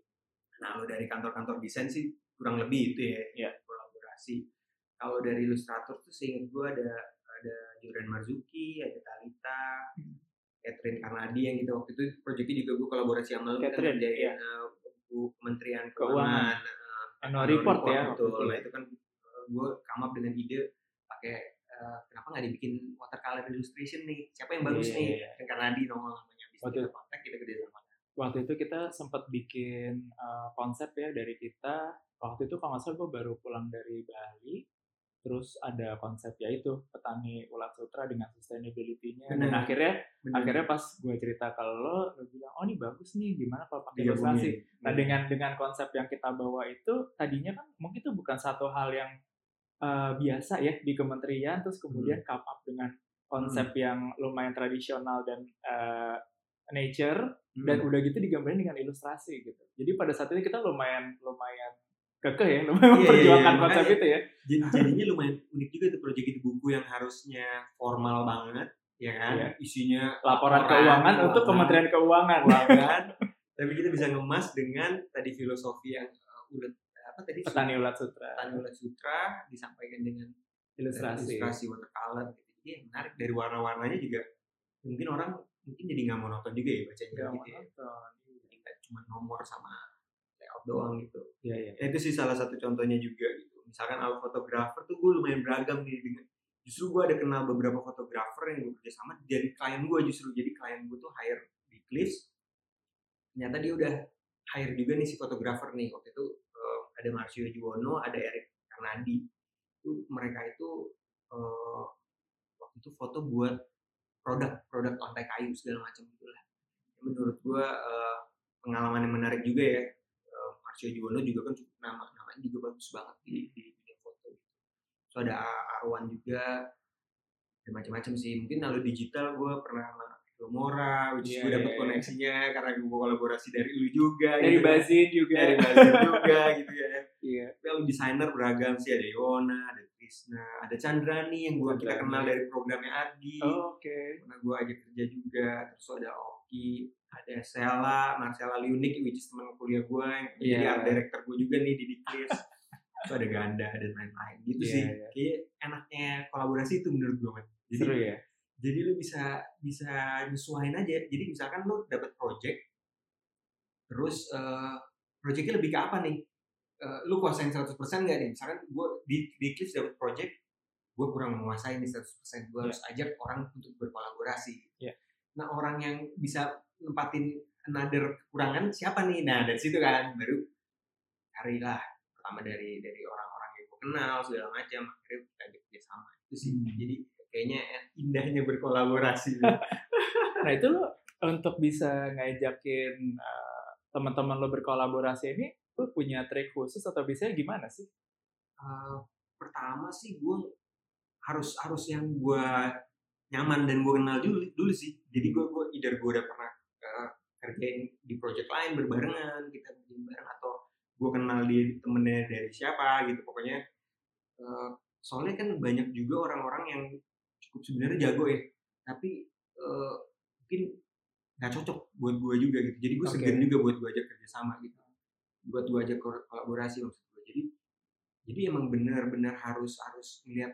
Nah, kalau dari kantor-kantor desain sih kurang lebih itu ya, Iya. kolaborasi. Kalau dari ilustrator tuh seingat gue ada ada Jordan Marzuki, ada Talita, Hmm. Catherine Karnadi yang gitu waktu itu proyeknya juga gue kolaborasi sama lu kita ngerjain iya. eh, buku Kementerian Keuangan. Keuangan. eh, Annual annual report ya. betul. itu. Nah, itu kan gue come up dengan ide pakai eh, kenapa nggak dibikin watercolor illustration nih? Siapa yang bagus Iya, nih? iya, iya. Catherine Karnadi nongol namanya. Kita kontak kita kerja sama. Waktu itu kita sempat bikin uh, konsep ya dari kita waktu itu kalau nggak salah gue baru pulang dari Bali terus ada konsep ya itu petani ulat sutra dengan sustainability-nya dan akhirnya Bener. akhirnya pas gue cerita ke lo lo bilang oh ini bagus nih gimana kalau pakai Digabungin. ilustrasi nah Iya. dengan dengan konsep yang kita bawa itu tadinya kan mungkin itu bukan satu hal yang uh, biasa ya di kementerian terus kemudian come up dengan konsep yang lumayan tradisional dan uh, nature Hmm. dan udah gitu digambarin dengan ilustrasi gitu. Jadi pada saat itu kita lumayan lumayan kekeh ya, lumayan Iya, iya, memperjuangkan iya, konsep makanya. itu ya. Jadi, jadinya lumayan unik juga tuh proyek itu buku yang harusnya formal banget, ya kan? Iya. Isinya Laporan keuangan untuk Kementerian Keuangan. keuangan. Tapi kita bisa ngemas dengan tadi filosofi yang uh, ulet apa tadi Petani Ulat Sutra. petani ulat sutra disampaikan dengan Ilustrasi. ilustrasi watercolor gitu. Jadi menarik dari warna-warnanya juga mungkin orang mungkin jadi nggak mau nonton juga ya bacanya gitu ya. monoton. Jadi nggak cuma nomor sama layout doang gitu. Iya, iya. Ya, itu sih salah satu contohnya juga gitu. Misalkan al fotografer tuh gue lumayan beragam nih dengan justru gue ada kenal beberapa fotografer yang gue kerja sama dari klien gue justru jadi klien gue tuh hire di Cliffs ternyata dia udah hire juga nih si fotografer nih waktu itu eh, ada Marsio Juwono ada Eric Karnadi itu mereka itu eh, waktu itu foto buat produk produk lantai kayu segala macam gitulah menurut gue eh, pengalaman yang menarik juga ya eh, Marsio Juwono juga kan cukup nama namanya juga bagus banget di di dunia foto so ada Arwan juga dan macam-macam sih mungkin kalau digital gue pernah sama Filmora which Iya, gue dapet iya, iya. koneksinya karena gue kolaborasi dari lu juga Dari gitu. Bazin juga. dari Bazin juga gitu ya Iya. kalau desainer beragam sih ada Yona ada Krisna ada Chandrani yang gue kita kenal dari programnya Adi Oh, Oke. pernah gue ajak kerja juga terus ada Oki ada Sela Marcella Liunik which is teman kuliah gue yang jadi Iya. art director gue juga nih di Diklis terus ada Ganda dan lain-lain gitu Iya, sih iya. kayak enaknya kolaborasi itu menurut gue man. jadi Seru ya. jadi lu bisa bisa nyesuaiin aja jadi misalkan lu dapat project terus eh projectnya lebih ke apa nih Eh, lu kuasain 100% nggak nih? Misalkan gue di di Clips dapat project gue kurang menguasai nih 100% gue Iya. harus ajak orang untuk berkolaborasi. Iya. nah orang yang bisa nempatin another kekurangan siapa nih? Nah dari situ kan baru carilah. Pertama dari dari orang-orang yang gue kenal segala macam. Akhirnya kita kerja sama itu sih. Hmm. jadi kayaknya indahnya berkolaborasi. Nah itu lo untuk bisa ngajakin uh, teman-teman lo berkolaborasi ini, lo punya trik khusus atau biasanya gimana sih? Eh, pertama sih gue harus harus yang gue nyaman dan gue kenal dulu dulu sih. Jadi gue gue either gue udah pernah eh, kerjain di project lain berbarengan kita bikin bareng atau gue kenal di temennya dari siapa gitu. Pokoknya eh, soalnya kan banyak juga orang-orang yang cukup sebenarnya jago ya. Tapi eh, mungkin nggak cocok buat gue juga gitu. Jadi gue Oke. segan juga buat gue ajak kerjasama gitu buat gue kol- kolaborasi maksud gue jadi jadi emang benar-benar harus harus melihat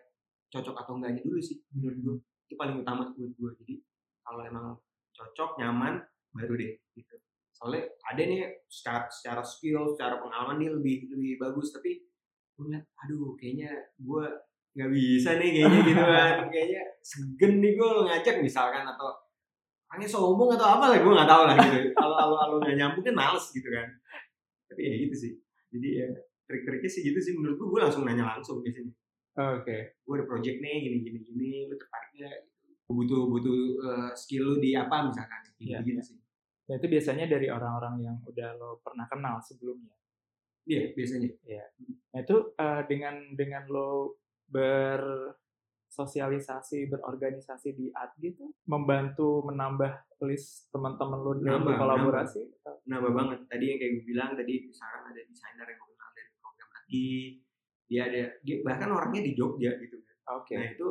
cocok atau enggaknya dulu sih menurut gue itu paling utama buat gue jadi kalau emang cocok nyaman baru deh gitu. Soalnya ada nih secara secara skill secara pengalaman dia lebih lebih bagus. Tapi gue ngeliat aduh kayaknya gue nggak bisa nih kayaknya gitu kan. Kayaknya segen nih gue ngajak misalkan atau orangnya sombong atau apa lah gue nggak tahu lah gitu. Kalau kalau kalau nggak nyambung kan males gitu kan tapi ya gitu sih. Jadi ya trik-triknya sih gitu sih. Menurut gue gue langsung nanya langsung biasanya Oke. gue ada project nih gini gini gini lu tertarik nggak Gua butuh butuh eh, skill lu di apa misalkan? Gitu, Iya, gitu iya. sih. Nah itu biasanya dari orang-orang yang udah lo pernah kenal sebelumnya. iya biasanya. Nah itu uh, dengan dengan lo bersosialisasi, berorganisasi di ADGI itu membantu menambah list teman-teman lo dalam Nambah, berkolaborasi. nambah banget tadi yang kayak gue bilang tadi misalkan ada desainer yang gue kenal dari program Adi dia ada dia bahkan orangnya di Jogja gitu kan Oke. nah itu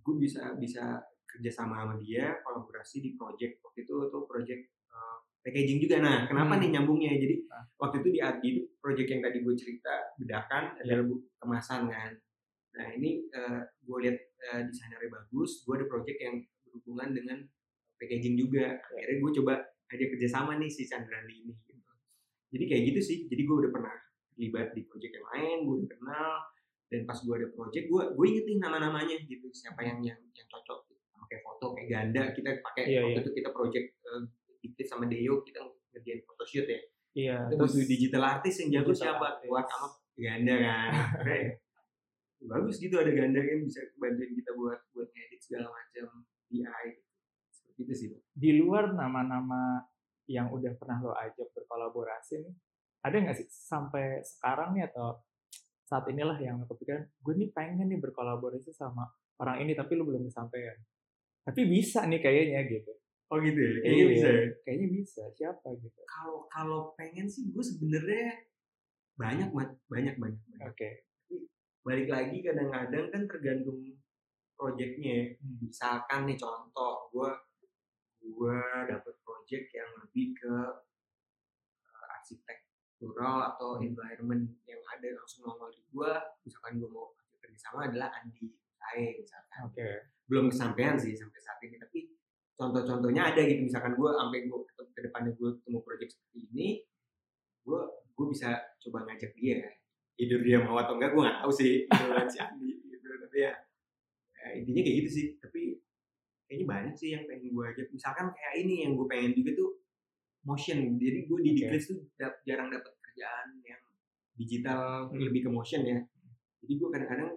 gue bisa bisa kerja sama sama dia kolaborasi di project waktu itu tuh project eh, packaging juga nah kenapa Hmm. nih nyambungnya jadi Ah. waktu itu di Adi itu project yang tadi gue cerita bedakan Iya. ada bu- kemasan kan nah ini eh, gue lihat eh, desainernya bagus gue ada project yang berhubungan dengan packaging juga akhirnya gue coba aja kerjasama nih si Chandrani ini gitu. jadi kayak gitu sih jadi gue udah pernah terlibat di project yang lain gue udah kenal dan pas gue ada project gue gue ingetin nama-namanya gitu siapa yang yang yang cocok gitu. sama kayak foto kayak ganda kita pakai Iya, waktu iya. itu kita project uh, dikit sama Deo kita ngerjain photoshoot ya Iya. kita butuh digital artist yang jago siapa buat sama ganda kan bagus gitu ada ganda kan bisa bantuin kita buat buat ngedit segala macam BI seperti itu sih di luar nama-nama yang udah pernah lo ajak berkolaborasi nih, ada nggak sih sampai sekarang nih atau saat inilah yang lo kepikiran, gue nih pengen nih berkolaborasi sama orang ini tapi lo belum kesampaian. Tapi bisa nih kayaknya gitu. Oh gitu ya, kayaknya Iya, bisa ya. Kayaknya bisa. Siapa gitu? Kalau kalau pengen sih gue sebenarnya banyak Mat. banyak banyak. banyak. Oke. Balik lagi kadang-kadang kan tergantung projectnya. Hmm. Misalkan nih contoh, gue gue dapet project yang lebih ke eh, arsitektural atau Hmm. environment yang ada langsung nongol di gue. Misalkan gue mau kerja sama adalah Andi Sae misalkan. Oke. belum kesampaian sih sampai saat ini tapi contoh-contohnya ada gitu misalkan gue sampai gue ke depannya gue ketemu project seperti ini gue gue bisa coba ngajak dia either dia mau atau enggak gue nggak tahu sih gitu kan si Andi gitu. Tapi ya, ya intinya kayak gitu sih. Tapi kayaknya banyak sih yang pengen gue ajak. Misalkan kayak ini yang gue pengen juga tuh motion. Jadi gue di Oke. Diklis tuh jarang dapat kerjaan yang digital Hmm. lebih ke motion ya. Jadi gue kadang-kadang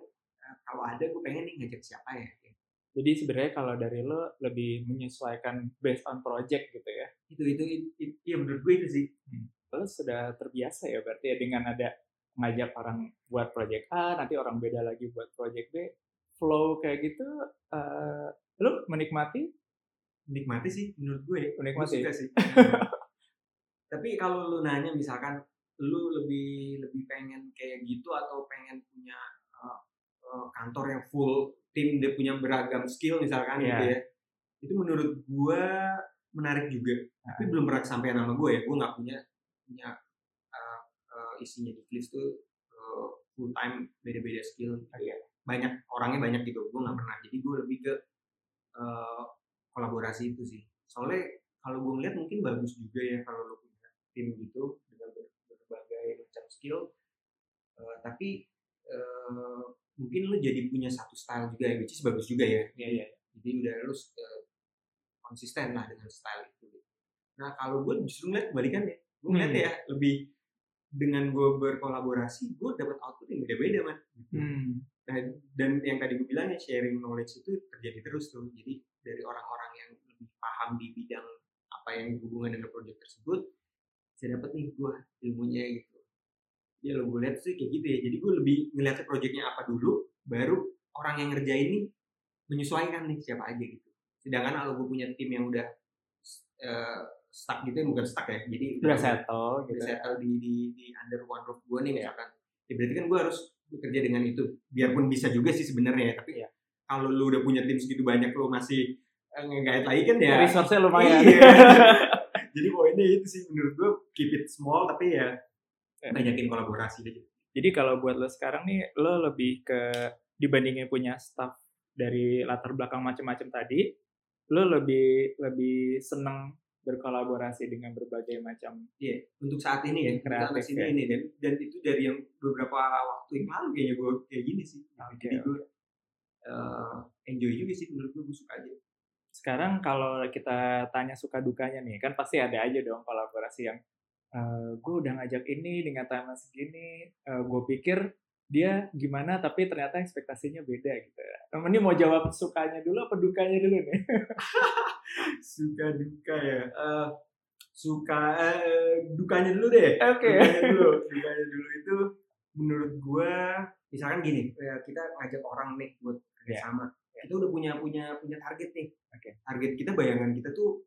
eh, kalau ada gue pengen nih ngajak siapa ya Jadi sebenarnya kalau dari lo lebih menyesuaikan based on project gitu ya. itu itu, itu, itu ya menurut gue itu sih. Lo sudah terbiasa ya berarti ya dengan ada ngajak orang buat project A, nanti orang beda lagi buat project B. Flow kayak gitu, eh lo menikmati? nikmati sih menurut gue gue Menikmati. suka sih tapi kalau lu nanya misalkan lu lebih lebih pengen kayak gitu atau pengen punya uh, uh, kantor yang full tim dia punya beragam skill misalkan Iya. gitu ya itu menurut gue menarik juga tapi belum pernah kesampaian sama gue ya gue nggak punya punya uh, uh, isinya di list tuh uh, full time beda-beda skill. Gitu ya. banyak orangnya banyak gitu. Gue nggak pernah. Jadi gue lebih ke uh, kolaborasi itu sih. Soalnya kalau gue ngeliat mungkin bagus juga ya kalau lo punya tim gitu dengan ber- berbagai macam skill. Uh, tapi uh, mungkin lo jadi punya satu style juga ya which is bagus juga ya. Iya, iya. jadi udah uh, konsisten lah dengan style itu nah kalau gue justru ngeliat kebalikannya gue ngeliat Hmm. ya lebih dengan gue berkolaborasi gue dapat output yang beda-beda man Gitu. Hmm. Nah, dan yang tadi gue bilang ya sharing knowledge itu terjadi terus tuh. Jadi dari orang-orang yang lebih paham di bidang apa yang berhubungan dengan proyek tersebut saya dapat nih gue ilmunya gitu. Ya lo gue lihat sih kayak gitu ya. Jadi gue lebih ngeliatnya proyeknya apa dulu baru orang yang ngerjain nih menyesuaikan nih siapa aja gitu. Sedangkan kalau gue punya tim yang udah eh, stuck gitu ya bukan stuck ya jadi Udah settle gitu. udah ya. settle di, di, di under one roof gue nih misalkan ya berarti kan gue harus bekerja dengan itu biarpun bisa juga sih sebenarnya ya tapi Iya. kalau lu udah punya tim segitu banyak lu masih eh, nge-guide lagi kan ya Resource-nya lumayan. Iya. jadi poinnya itu sih menurut gue keep it small tapi ya Ya. banyakin kolaborasi aja Jadi kalau buat lo sekarang nih, lo lebih ke dibandingin punya staff dari latar belakang macam-macam tadi, lo lebih lebih seneng berkolaborasi dengan berbagai macam. Iya, untuk saat ini ya, Kreatif sini ya. ini dan dan itu dari yang beberapa waktu yang lalu kayaknya gue kayak gini sih. Oke, Jadi gue eh, enjoy juga sih menurut gue, gue suka aja. Sekarang kalau kita tanya suka dukanya nih, kan pasti ada aja dong kolaborasi yang gue udah ngajak ini dengan timeline segini, gue pikir dia gimana tapi ternyata ekspektasinya beda gitu ya. Ini mau jawab sukanya dulu apa dukanya dulu nih? suka duka ya. Eh, suka eh, dukanya dulu deh. Oke. Dukanya dulu, dukanya dulu itu menurut gue misalkan gini, ya, kita ngajak orang nih buat Iya. kerjasama. Kita udah punya punya punya target nih. Oke. Target kita bayangan kita tuh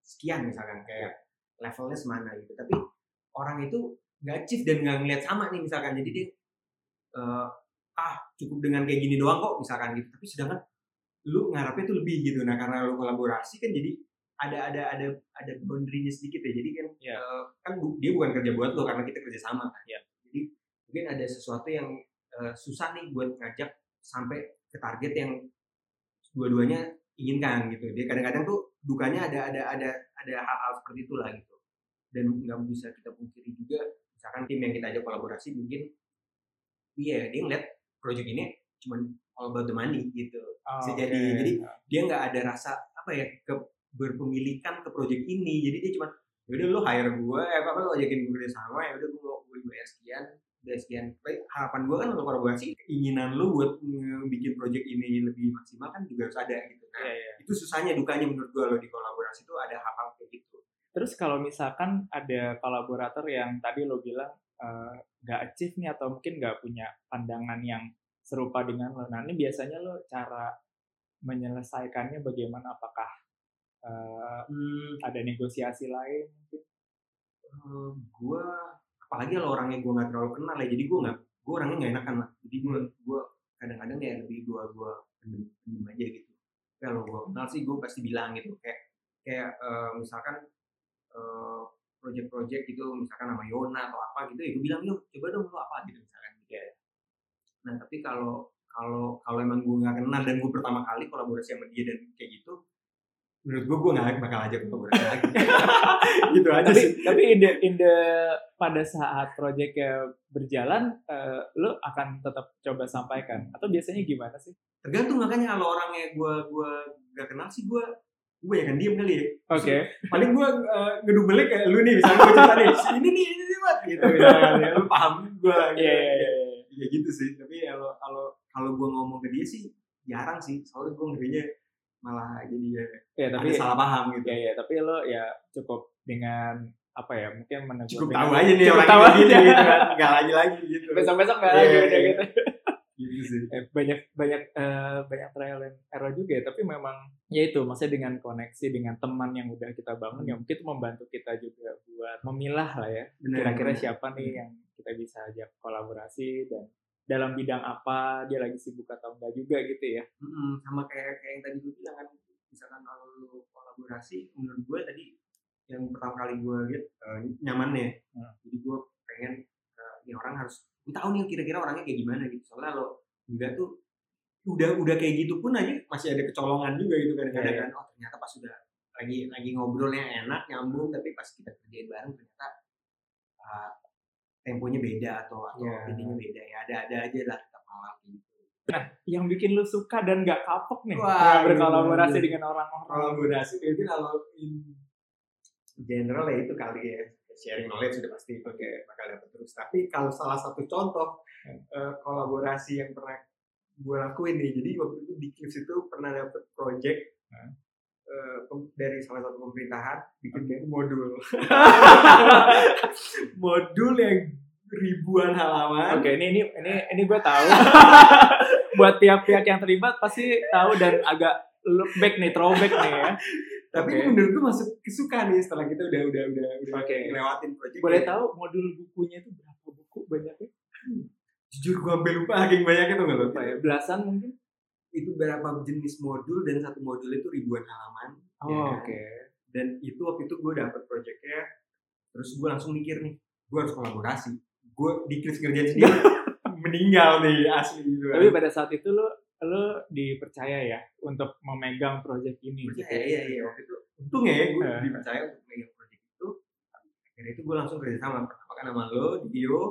sekian misalkan kayak levelnya semana gitu. Tapi orang itu nggak achieve dan nggak ngeliat sama nih misalkan. Jadi dia eh, ah cukup dengan kayak gini doang kok misalkan gitu. Tapi sedangkan lu ngarapnya tuh lebih gitu. Nah karena lu kolaborasi kan jadi ada ada ada ada boundary-nya sedikit ya. Jadi kan Iya. eh, kan bu- dia bukan kerja buat lo karena kita kerja sama kan. Iya. Jadi mungkin ada sesuatu yang eh, susah nih buat ngajak sampai ke target yang dua-duanya inginkan gitu. Dia kadang-kadang tuh dukanya ada ada ada ada hal-hal seperti itulah gitu. Dan nggak bisa kita pungkiri juga misalkan tim yang kita ajak kolaborasi mungkin iya dia ngeliat project ini cuman all about the money gitu. Bisa Oke. jadi. Jadi dia nggak ada rasa apa ya ke berpemilikan ke project ini jadi dia cuma yaudah lo hire gue eh apa apa lo ajakin gue kerja sama ya udah gue mau gue bayar sekian udah sekian Tapi harapan gue kan kalau kolaborasi keinginan lo buat bikin project ini lebih maksimal kan juga harus ada gitu nah Iya, iya. itu susahnya dukanya menurut gue lo di kolaborasi itu ada hal-hal kayak gitu Terus kalau misalkan ada kolaborator yang tadi lo bilang eh, nggak achieve nih atau mungkin nggak punya pandangan yang serupa dengan lo, nah ini biasanya lo cara menyelesaikannya bagaimana? Apakah Eh, Hmm, ada negosiasi lain mungkin? eh, gue apalagi kalau orangnya gue nggak terlalu kenal ya jadi gue nggak gue orangnya nggak enakan lah jadi gue gue kadang-kadang ya lebih gue gue pendem, pendem aja gitu. Kalau gue kenal sih gue pasti bilang gitu. Kayak kayak eh, misalkan eh, project-project gitu misalkan nama Yona atau apa gitu ya gue bilang yuk coba dong lo apa? Gitu misalkan gitu ya. Nah tapi kalau kalau kalau emang gue nggak kenal dan gue pertama kali kolaborasi sama dia dan kayak gitu menurut gue gue nggak bakal ajak kolaborasi lagi. Gitu aja tapi sih. tapi in the, in the- pada saat proyeknya berjalan eh, lo akan tetap coba sampaikan? Atau biasanya gimana sih? tergantung makanya kalau orangnya gue gue gak kenal sih gue gue banyak diem kali ya Oke. paling gue uh, ngedubelnya kayak lu nih misalnya gue cerita nih "Si ini nih ini nih Mat." gitu misalnya ya, lu paham gue Iya iya iya. iya. ya gitu sih tapi kalau kalau kalau gue ngomong ke dia sih jarang sih soalnya gue ngerinya malah jadi ya, Ya, tapi ada salah paham gitu ya ya tapi lo ya cukup dengan apa ya mungkin menegur cukup tahu aja nih cukup orang tahu aja. gitu kan nggak lagi lagi gitu besok besok nggak Iya, lagi iya, iya. gitu. Gitu sih. Eh, banyak banyak eh, banyak trial and error juga ya tapi memang ya itu maksudnya dengan koneksi dengan teman yang udah kita bangun Hmm. ya mungkin itu membantu kita juga buat memilah lah ya kira-kira siapa nih yang kita bisa ajak kolaborasi dan dalam bidang apa dia lagi sibuk atau enggak juga gitu ya. Mm-mm, sama kayak kayak yang tadi gue bilang kan misalkan kalau kolaborasi menurut gue tadi yang pertama kali gue lihat eh, nyamannya Hmm. jadi gue pengen eh, ini orang harus gue tahu nih kira-kira orangnya kayak gimana gitu. Soalnya lo enggak tuh udah udah kayak gitu pun aja masih ada kecolongan juga gitu kadang-kadang Iya, kan oh ternyata pas sudah lagi lagi ngobrolnya enak nyambung tapi pas kita kerjain bareng ternyata eh, temponya beda atau atau Iya. ininya beda ya ada ada aja lah tetap hal gitu. Yang bikin lu suka dan nggak kapok nih Wah, ya, berkolaborasi iya. dengan orang-orang. Kolaborasi. Mungkin kalau in general ya itu kali ya sharing knowledge sudah pasti oke bakal dapat terus tapi kalau salah satu contoh eh, kolaborasi yang pernah gue lakuin nih jadi waktu itu di Clips itu pernah dapet project Hmm. pem- dari salah satu pemerintahan bikin modul modul yang ribuan halaman Oke, ini ini ini ini gue tahu. Buat pihak-pihak yang terlibat pasti tahu dan agak look back nih, throwback nih ya. tapi Oke. ini menurut gue masuk kesuka nih setelah kita udah udah udah udah Oke. ngelewatin project Boleh tahu modul bukunya itu berapa buku banyaknya? jujur gue sampai lupa saking banyaknya tuh nggak lo Apa ya? Belasan mungkin? itu berapa jenis modul dan satu modul itu ribuan halaman Oh, Ya. oke. dan itu waktu itu gue dapet projectnya terus gue langsung mikir nih gue harus kolaborasi gue di Clips ngerjain sendiri meninggal nih asli gitu Tapi pada saat itu lo lo dipercaya ya untuk memegang project ini gitu. Percaya, iya iya waktu itu untungnya ya gue Eh. dipercaya untuk megang project itu akhirnya itu gue langsung kerja sama pertama kan sama lo Dio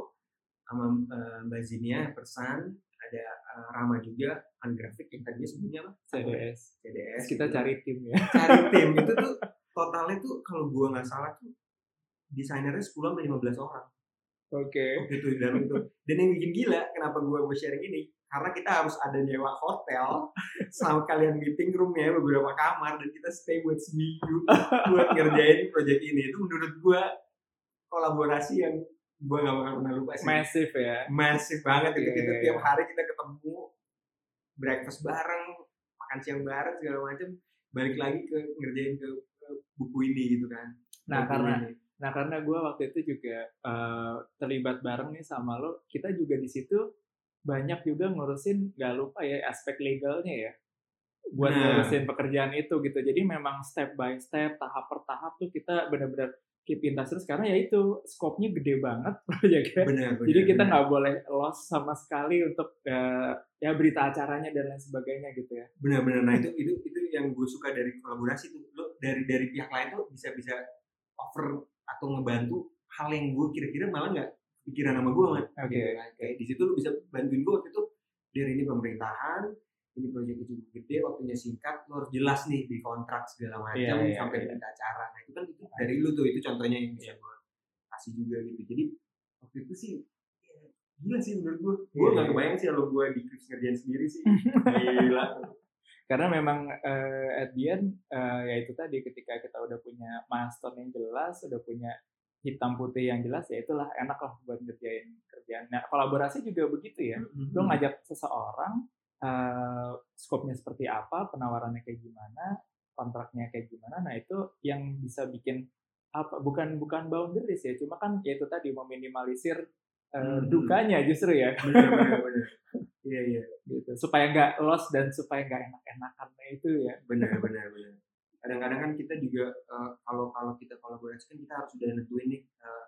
sama eh, Mbak Zinia Persan ada eh, Rama juga kan grafik yang tadinya sebelumnya apa CDS. CDS kita gitu. cari tim ya. cari tim itu tuh totalnya tuh kalau gua nggak salah tuh desainernya 10 sampai 15 orang Oke. gitu dan itu dan yang bikin gila kenapa gua mau sharing ini karena kita harus ada nyewa hotel sama kalian meeting room ya beberapa kamar dan kita stay buat seminggu buat ngerjain project ini itu menurut gua kolaborasi yang gua nggak bakal pernah lupa sih Massive ya. masif banget itu Iya, kita iya, tiap iya. hari kita ketemu breakfast bareng makan siang bareng segala macam balik lagi ke ngerjain ke, ke buku ini gitu kan Nah, Buku karena ini. Nah karena gue waktu itu juga eh, terlibat bareng nih sama lo, kita juga di situ banyak juga ngurusin nggak lupa ya aspek legalnya ya buat Nah. ngurusin pekerjaan itu gitu. Jadi memang step by step, tahap per tahap tuh kita benar-benar keep in touch terus karena ya itu skopnya gede banget proyeknya. benar benar Jadi kita nggak boleh loss sama sekali untuk eh, ya berita acaranya dan lain sebagainya gitu ya. benar-benar nah itu itu itu yang gue suka dari kolaborasi tuh lo dari dari pihak lain tuh bisa bisa offer atau ngebantu hal yang gue kira-kira malah nggak pikiran sama gue Gitu kan. kayak di situ lo bisa bantuin gue waktu itu dari ini pemerintahan ini proyek itu cukup gede waktunya singkat lo harus jelas nih di kontrak segala macam Iya, iya, sampai iya. berita acara. Nah itu kan itu dari lu tuh itu contohnya yang bisa gue kasih juga gitu. Jadi waktu itu sih ya, gila sih menurut gue gue Iya, nggak iya. kebayang sih kalau gue di ngerjain sendiri sih. Gila. Karena memang eh, at the end eh, ya itu tadi ketika kita udah punya milestone yang jelas udah punya hitam putih yang jelas ya itulah enak lah buat ngerjain kerjaan. Nah kolaborasi juga begitu ya. Lo ngajak seseorang eh skopnya seperti apa penawarannya kayak gimana kontraknya kayak gimana nah itu yang bisa bikin apa bukan bukan boundaries ya cuma kan ya itu tadi meminimalisir uh, Hmm. dukanya justru ya. Bener bener bener iya iya. Gitu supaya nggak lost dan supaya nggak enak-enakannya itu ya. Benar benar benar kadang-kadang kan kita juga eh, kalau kalau kita kolaborasi kan kita harus sudah nentuin nih eh,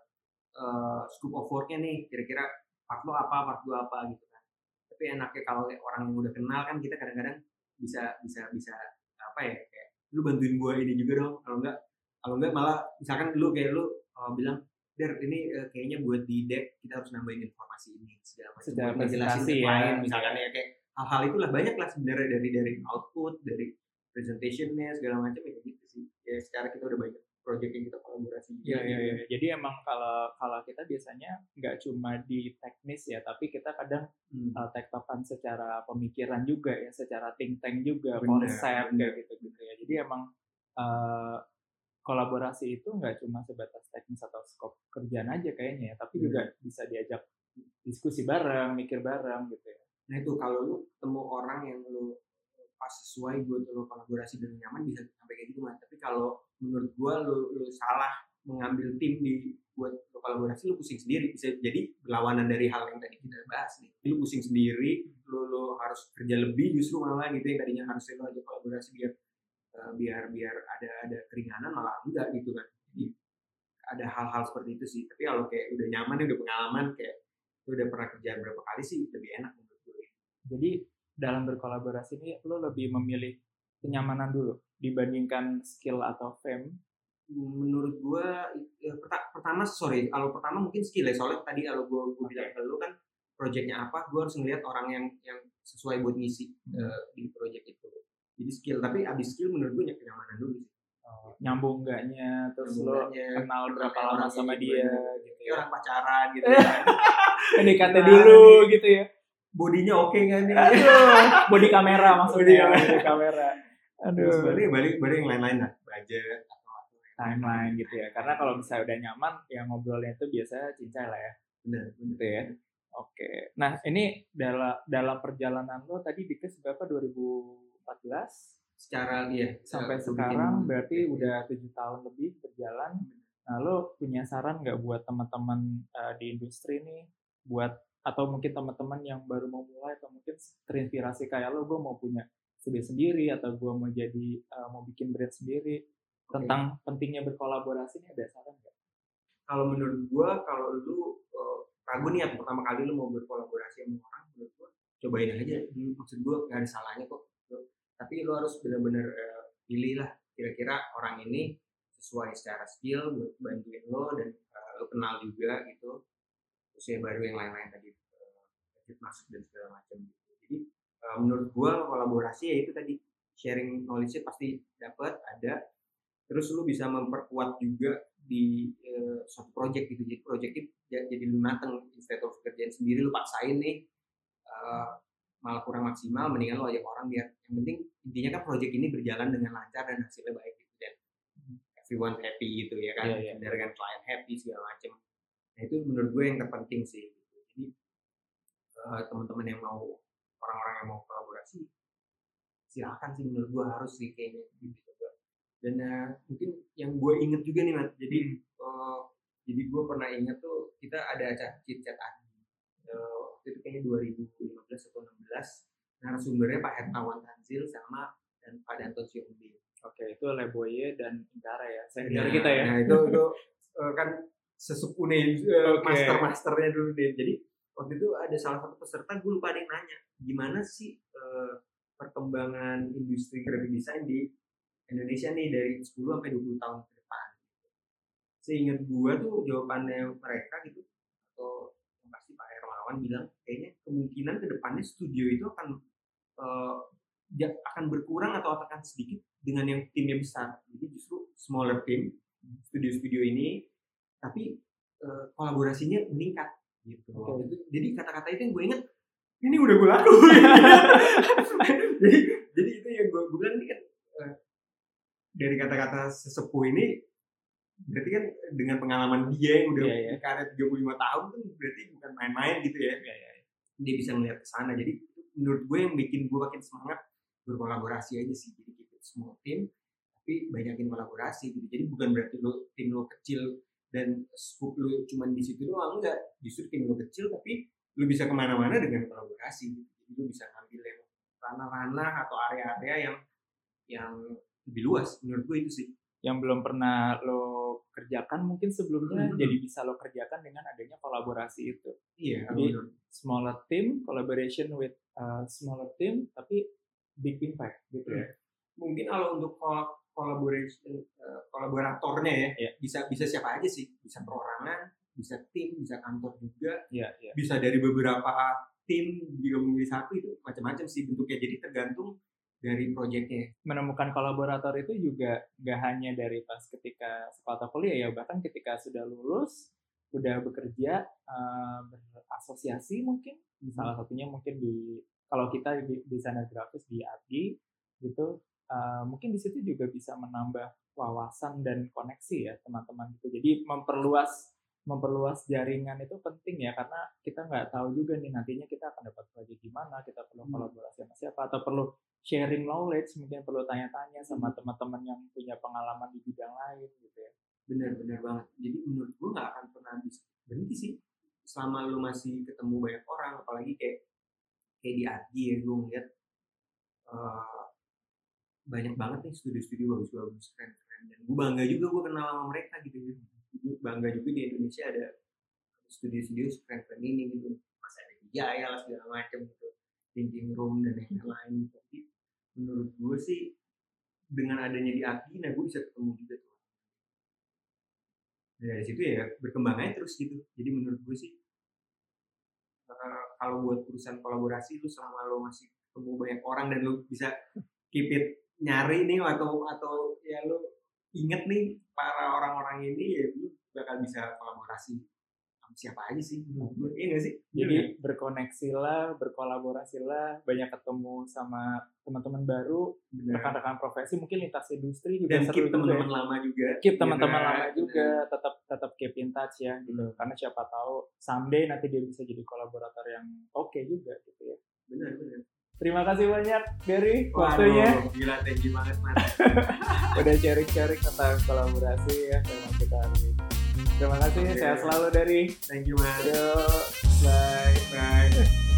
eh, scope of worknya nih kira-kira part lo apa part gue apa gitu kan tapi enaknya kalau orang yang udah kenal kan kita kadang-kadang bisa bisa bisa apa ya kayak lu bantuin gue ini juga dong kalau enggak kalau enggak malah misalkan lu kayak lu eh, bilang Der, ini eh, kayaknya buat di deck kita harus nambahin informasi ini segala macam buat ngejelasin ya. klien misalkan ya kayak hal-hal itulah banyak lah sebenarnya dari dari output dari presentationnya segala macam ya gitu sih ya secara kita udah banyak project yang kita kolaborasi Iya iya gitu. iya. Jadi emang kalau kalau kita biasanya nggak cuma di teknis ya, tapi kita kadang Hmm. uh, tektokan secara pemikiran juga ya, secara think tank juga, Bener, konsep bener. kayak gitu gitu ya. Jadi emang uh, kolaborasi itu nggak cuma sebatas teknis atau skop kerjaan aja kayaknya ya, tapi Bener. juga bisa diajak diskusi bareng, mikir bareng gitu ya. nah itu kalau lu ketemu orang yang lu pas sesuai buat lu kolaborasi dan nyaman bisa sampai kayak gitu mas. Tapi kalau menurut gua lu, lu salah mengambil tim di buat lu kolaborasi lu pusing sendiri. Bisa jadi berlawanan dari hal yang tadi kita bahas nih. Lu pusing sendiri lu, lu harus kerja lebih justru malah gitu yang tadinya harusnya lu aja kolaborasi biar eh, biar biar ada ada keringanan malah enggak gitu kan. Jadi ada hal-hal seperti itu sih. Tapi kalau kayak udah nyaman udah pengalaman kayak udah pernah kerja berapa kali sih lebih enak menurut gue Jadi dalam berkolaborasi ini lo lebih memilih kenyamanan dulu dibandingkan skill atau fame. menurut gua ya, perta- pertama sorry kalau pertama mungkin skill ya. Soalnya tadi kalau gua, gua bilang ke lu kan projectnya apa gua harus ngelihat orang yang yang sesuai buat ngisi eh, di project itu. Jadi skill tapi abis skill menurut gua ya kenyamanan dulu sih. Oh, nyambung enggaknya, terus lo kenal berapa lama sama dia gitu ya. orang pacaran gitu kan. PDKT Gimana dulu gitu ya. Bodinya oke nggak nih Aduh, body kamera maksudnya, Body body kamera. terus Aduh, balik balik balik yang lain-lain lah budget apa timeline gitu ya. Karena kalau misalnya udah nyaman, yang ngobrolnya itu biasanya cincai lah ya, benar gitu ya. Oke. Nah, ini dalam dalam perjalanan lo tadi di kes berapa 2014 secara iya sampai sekarang bikin- berarti udah tujuh tahun lebih berjalan. Nah, lo punya saran nggak buat teman-teman eh, di industri nih, buat atau mungkin teman-teman yang baru mau mulai atau mungkin terinspirasi kayak lo, gue mau punya studio sendiri atau gue mau jadi eh, mau bikin brand sendiri. Oke. tentang pentingnya berkolaborasi ini ada saran nggak? kalau menurut gua kalau lu uh, ragu nih atau pertama kali lu mau berkolaborasi sama orang menurut gua cobain aja. Dulu maksud gua gak ada salahnya kok Lu- tapi lu harus benar-benar uh, pilih lah kira-kira orang ini sesuai secara skill buat bantuin lo dan uh, lu kenal juga gitu. Terus ya baru yang lain-lain tadi. uh, masuk dan segala macam gitu. Jadi uh, menurut gua kolaborasi ya itu tadi sharing knowledge pasti dapat ada. Terus lu bisa memperkuat juga di eh, suatu project gitu. Jadi project itu ja- jadi lu mateng instead of kerjaan sendiri lu paksain nih eh, malah kurang maksimal mendingan lu ajak orang biar yang penting intinya kan project ini berjalan dengan lancar dan hasilnya baik gitu dan everyone happy gitu ya kan. Iya. dari kan? Klien happy segala macam. Nah itu menurut gue yang terpenting sih gitu. eh, teman-teman yang mau orang-orang yang mau kolaborasi silakan sih menurut gue harus sih kayaknya gitu dan eh, mungkin yang gue inget juga nih Mat jadi eh, jadi gue pernah inget tuh kita ada acara chit chat Adi Eh, waktu itu kayaknya 2015 atau 16 narasumbernya Pak Hermawan Tanzil sama dan Pak Danton Siombi Oke, itu Leboye dan Intara ya. Saya Nah, kita ya. nah itu itu eh, kan sesepuh nih eh, Oke. master masternya dulu deh jadi waktu itu ada salah satu peserta gue lupa ada yang nanya gimana sih eh, perkembangan industri graphic design di Indonesia nih dari 10 sampai 20 tahun ke depan seingat gue tuh jawabannya mereka gitu atau pasti Pak Hermawan bilang kayaknya kemungkinan ke depannya studio itu akan dia akan berkurang atau akan sedikit dengan yang timnya besar. Jadi justru smaller team studio-studio ini, tapi eh, kolaborasinya meningkat gitu. Itu- jadi kata-kata itu yang gue inget, ini udah gue laku. jadi jadi itu yang gue, gue bilang ini kan eh, dari kata-kata sesepuh ini berarti kan dengan pengalaman dia yang udah iya. di karir 35 tahun kan berarti bukan main-main gitu ya Iya, iya. dia bisa melihat ke sana jadi menurut gue yang bikin gue makin semangat berkolaborasi aja sih jadi kita semua tim tapi banyakin kolaborasi gitu jadi bukan berarti lo tim lo kecil dan scoop lo cuma di situ doang enggak justru tim lo kecil tapi lo bisa ke mana-mana dengan kolaborasi gitu. jadi lo bisa ngambil yang ranah-ranah atau area-area yang yang lebih luas menurut gue itu sih yang belum pernah lo kerjakan mungkin sebelumnya Hmm. jadi bisa lo kerjakan dengan adanya kolaborasi itu. iya Jadi- menurut- Smaller team, collaboration with uh, smaller team, tapi big impact gitu ya. mungkin kalau untuk collaboration eh, kolaboratornya ya. Iya. bisa bisa siapa aja sih? Bisa perorangan bisa tim bisa kantor juga. Iya, iya. bisa dari beberapa tim juga menjadi satu itu macam-macam sih bentuknya. Jadi tergantung dari proyeknya Menemukan kolaborator itu juga nggak hanya dari pas ketika sekolah kuliah ya, bahkan ketika sudah lulus, udah bekerja, uh, berasosiasi mungkin, salah satunya mungkin di kalau kita di desainer grafis di AGI gitu uh, mungkin di situ juga bisa menambah wawasan dan koneksi ya teman-teman gitu jadi memperluas memperluas jaringan itu penting ya karena kita nggak tahu juga nih nantinya kita akan dapat proyek di mana kita perlu Hmm. kolaborasi sama siapa atau perlu sharing knowledge mungkin perlu tanya-tanya sama Hmm. teman-teman yang punya pengalaman di bidang lain gitu ya benar-benar banget jadi menurut gue nggak akan pernah bisa berhenti sih selama lu masih ketemu banyak orang apalagi kayak kayak di ADI ya gue ngeliat eh, banyak banget nih studio-studio bagus-bagus keren-keren dan gue bangga juga gue kenal sama mereka gitu ya. Gue bangga juga di Indonesia ada studio-studio keren-keren ini gitu. Masih ada di Jaya lah segala macam gitu. Thinking room dan yang lain gitu. Tapi menurut gue sih dengan adanya di ADI nah gue bisa ketemu juga tuh. Dan dari situ ya berkembang aja terus gitu. Jadi menurut gue sih eh, kalau buat urusan kolaborasi lu selama lo masih ketemu banyak orang dan lu bisa keep it nyari nih atau atau ya lu inget nih para orang-orang ini ya lu bakal bisa kolaborasi sama siapa aja sih. Gue iya gak sih. Jadi berkoneksi lah berkolaborasi lah banyak ketemu sama teman-teman baru rekan-rekan profesi mungkin lintas industri juga dan seru keep juga ya. teman-teman lama juga. Keep Iya teman-teman kan? lama juga tetap tetap keep in touch ya gitu. Hmm. karena siapa tahu someday nanti dia bisa jadi kolaborator yang oke juga gitu ya. Benar benar terima kasih banyak Gary Waduh, waktunya. gila thank you banget mas. Udah sharing-sharing tentang kolaborasi ya sama kita hari ini. Terima kasih Oke. sehat selalu dari thank you mas. Yo, bye bye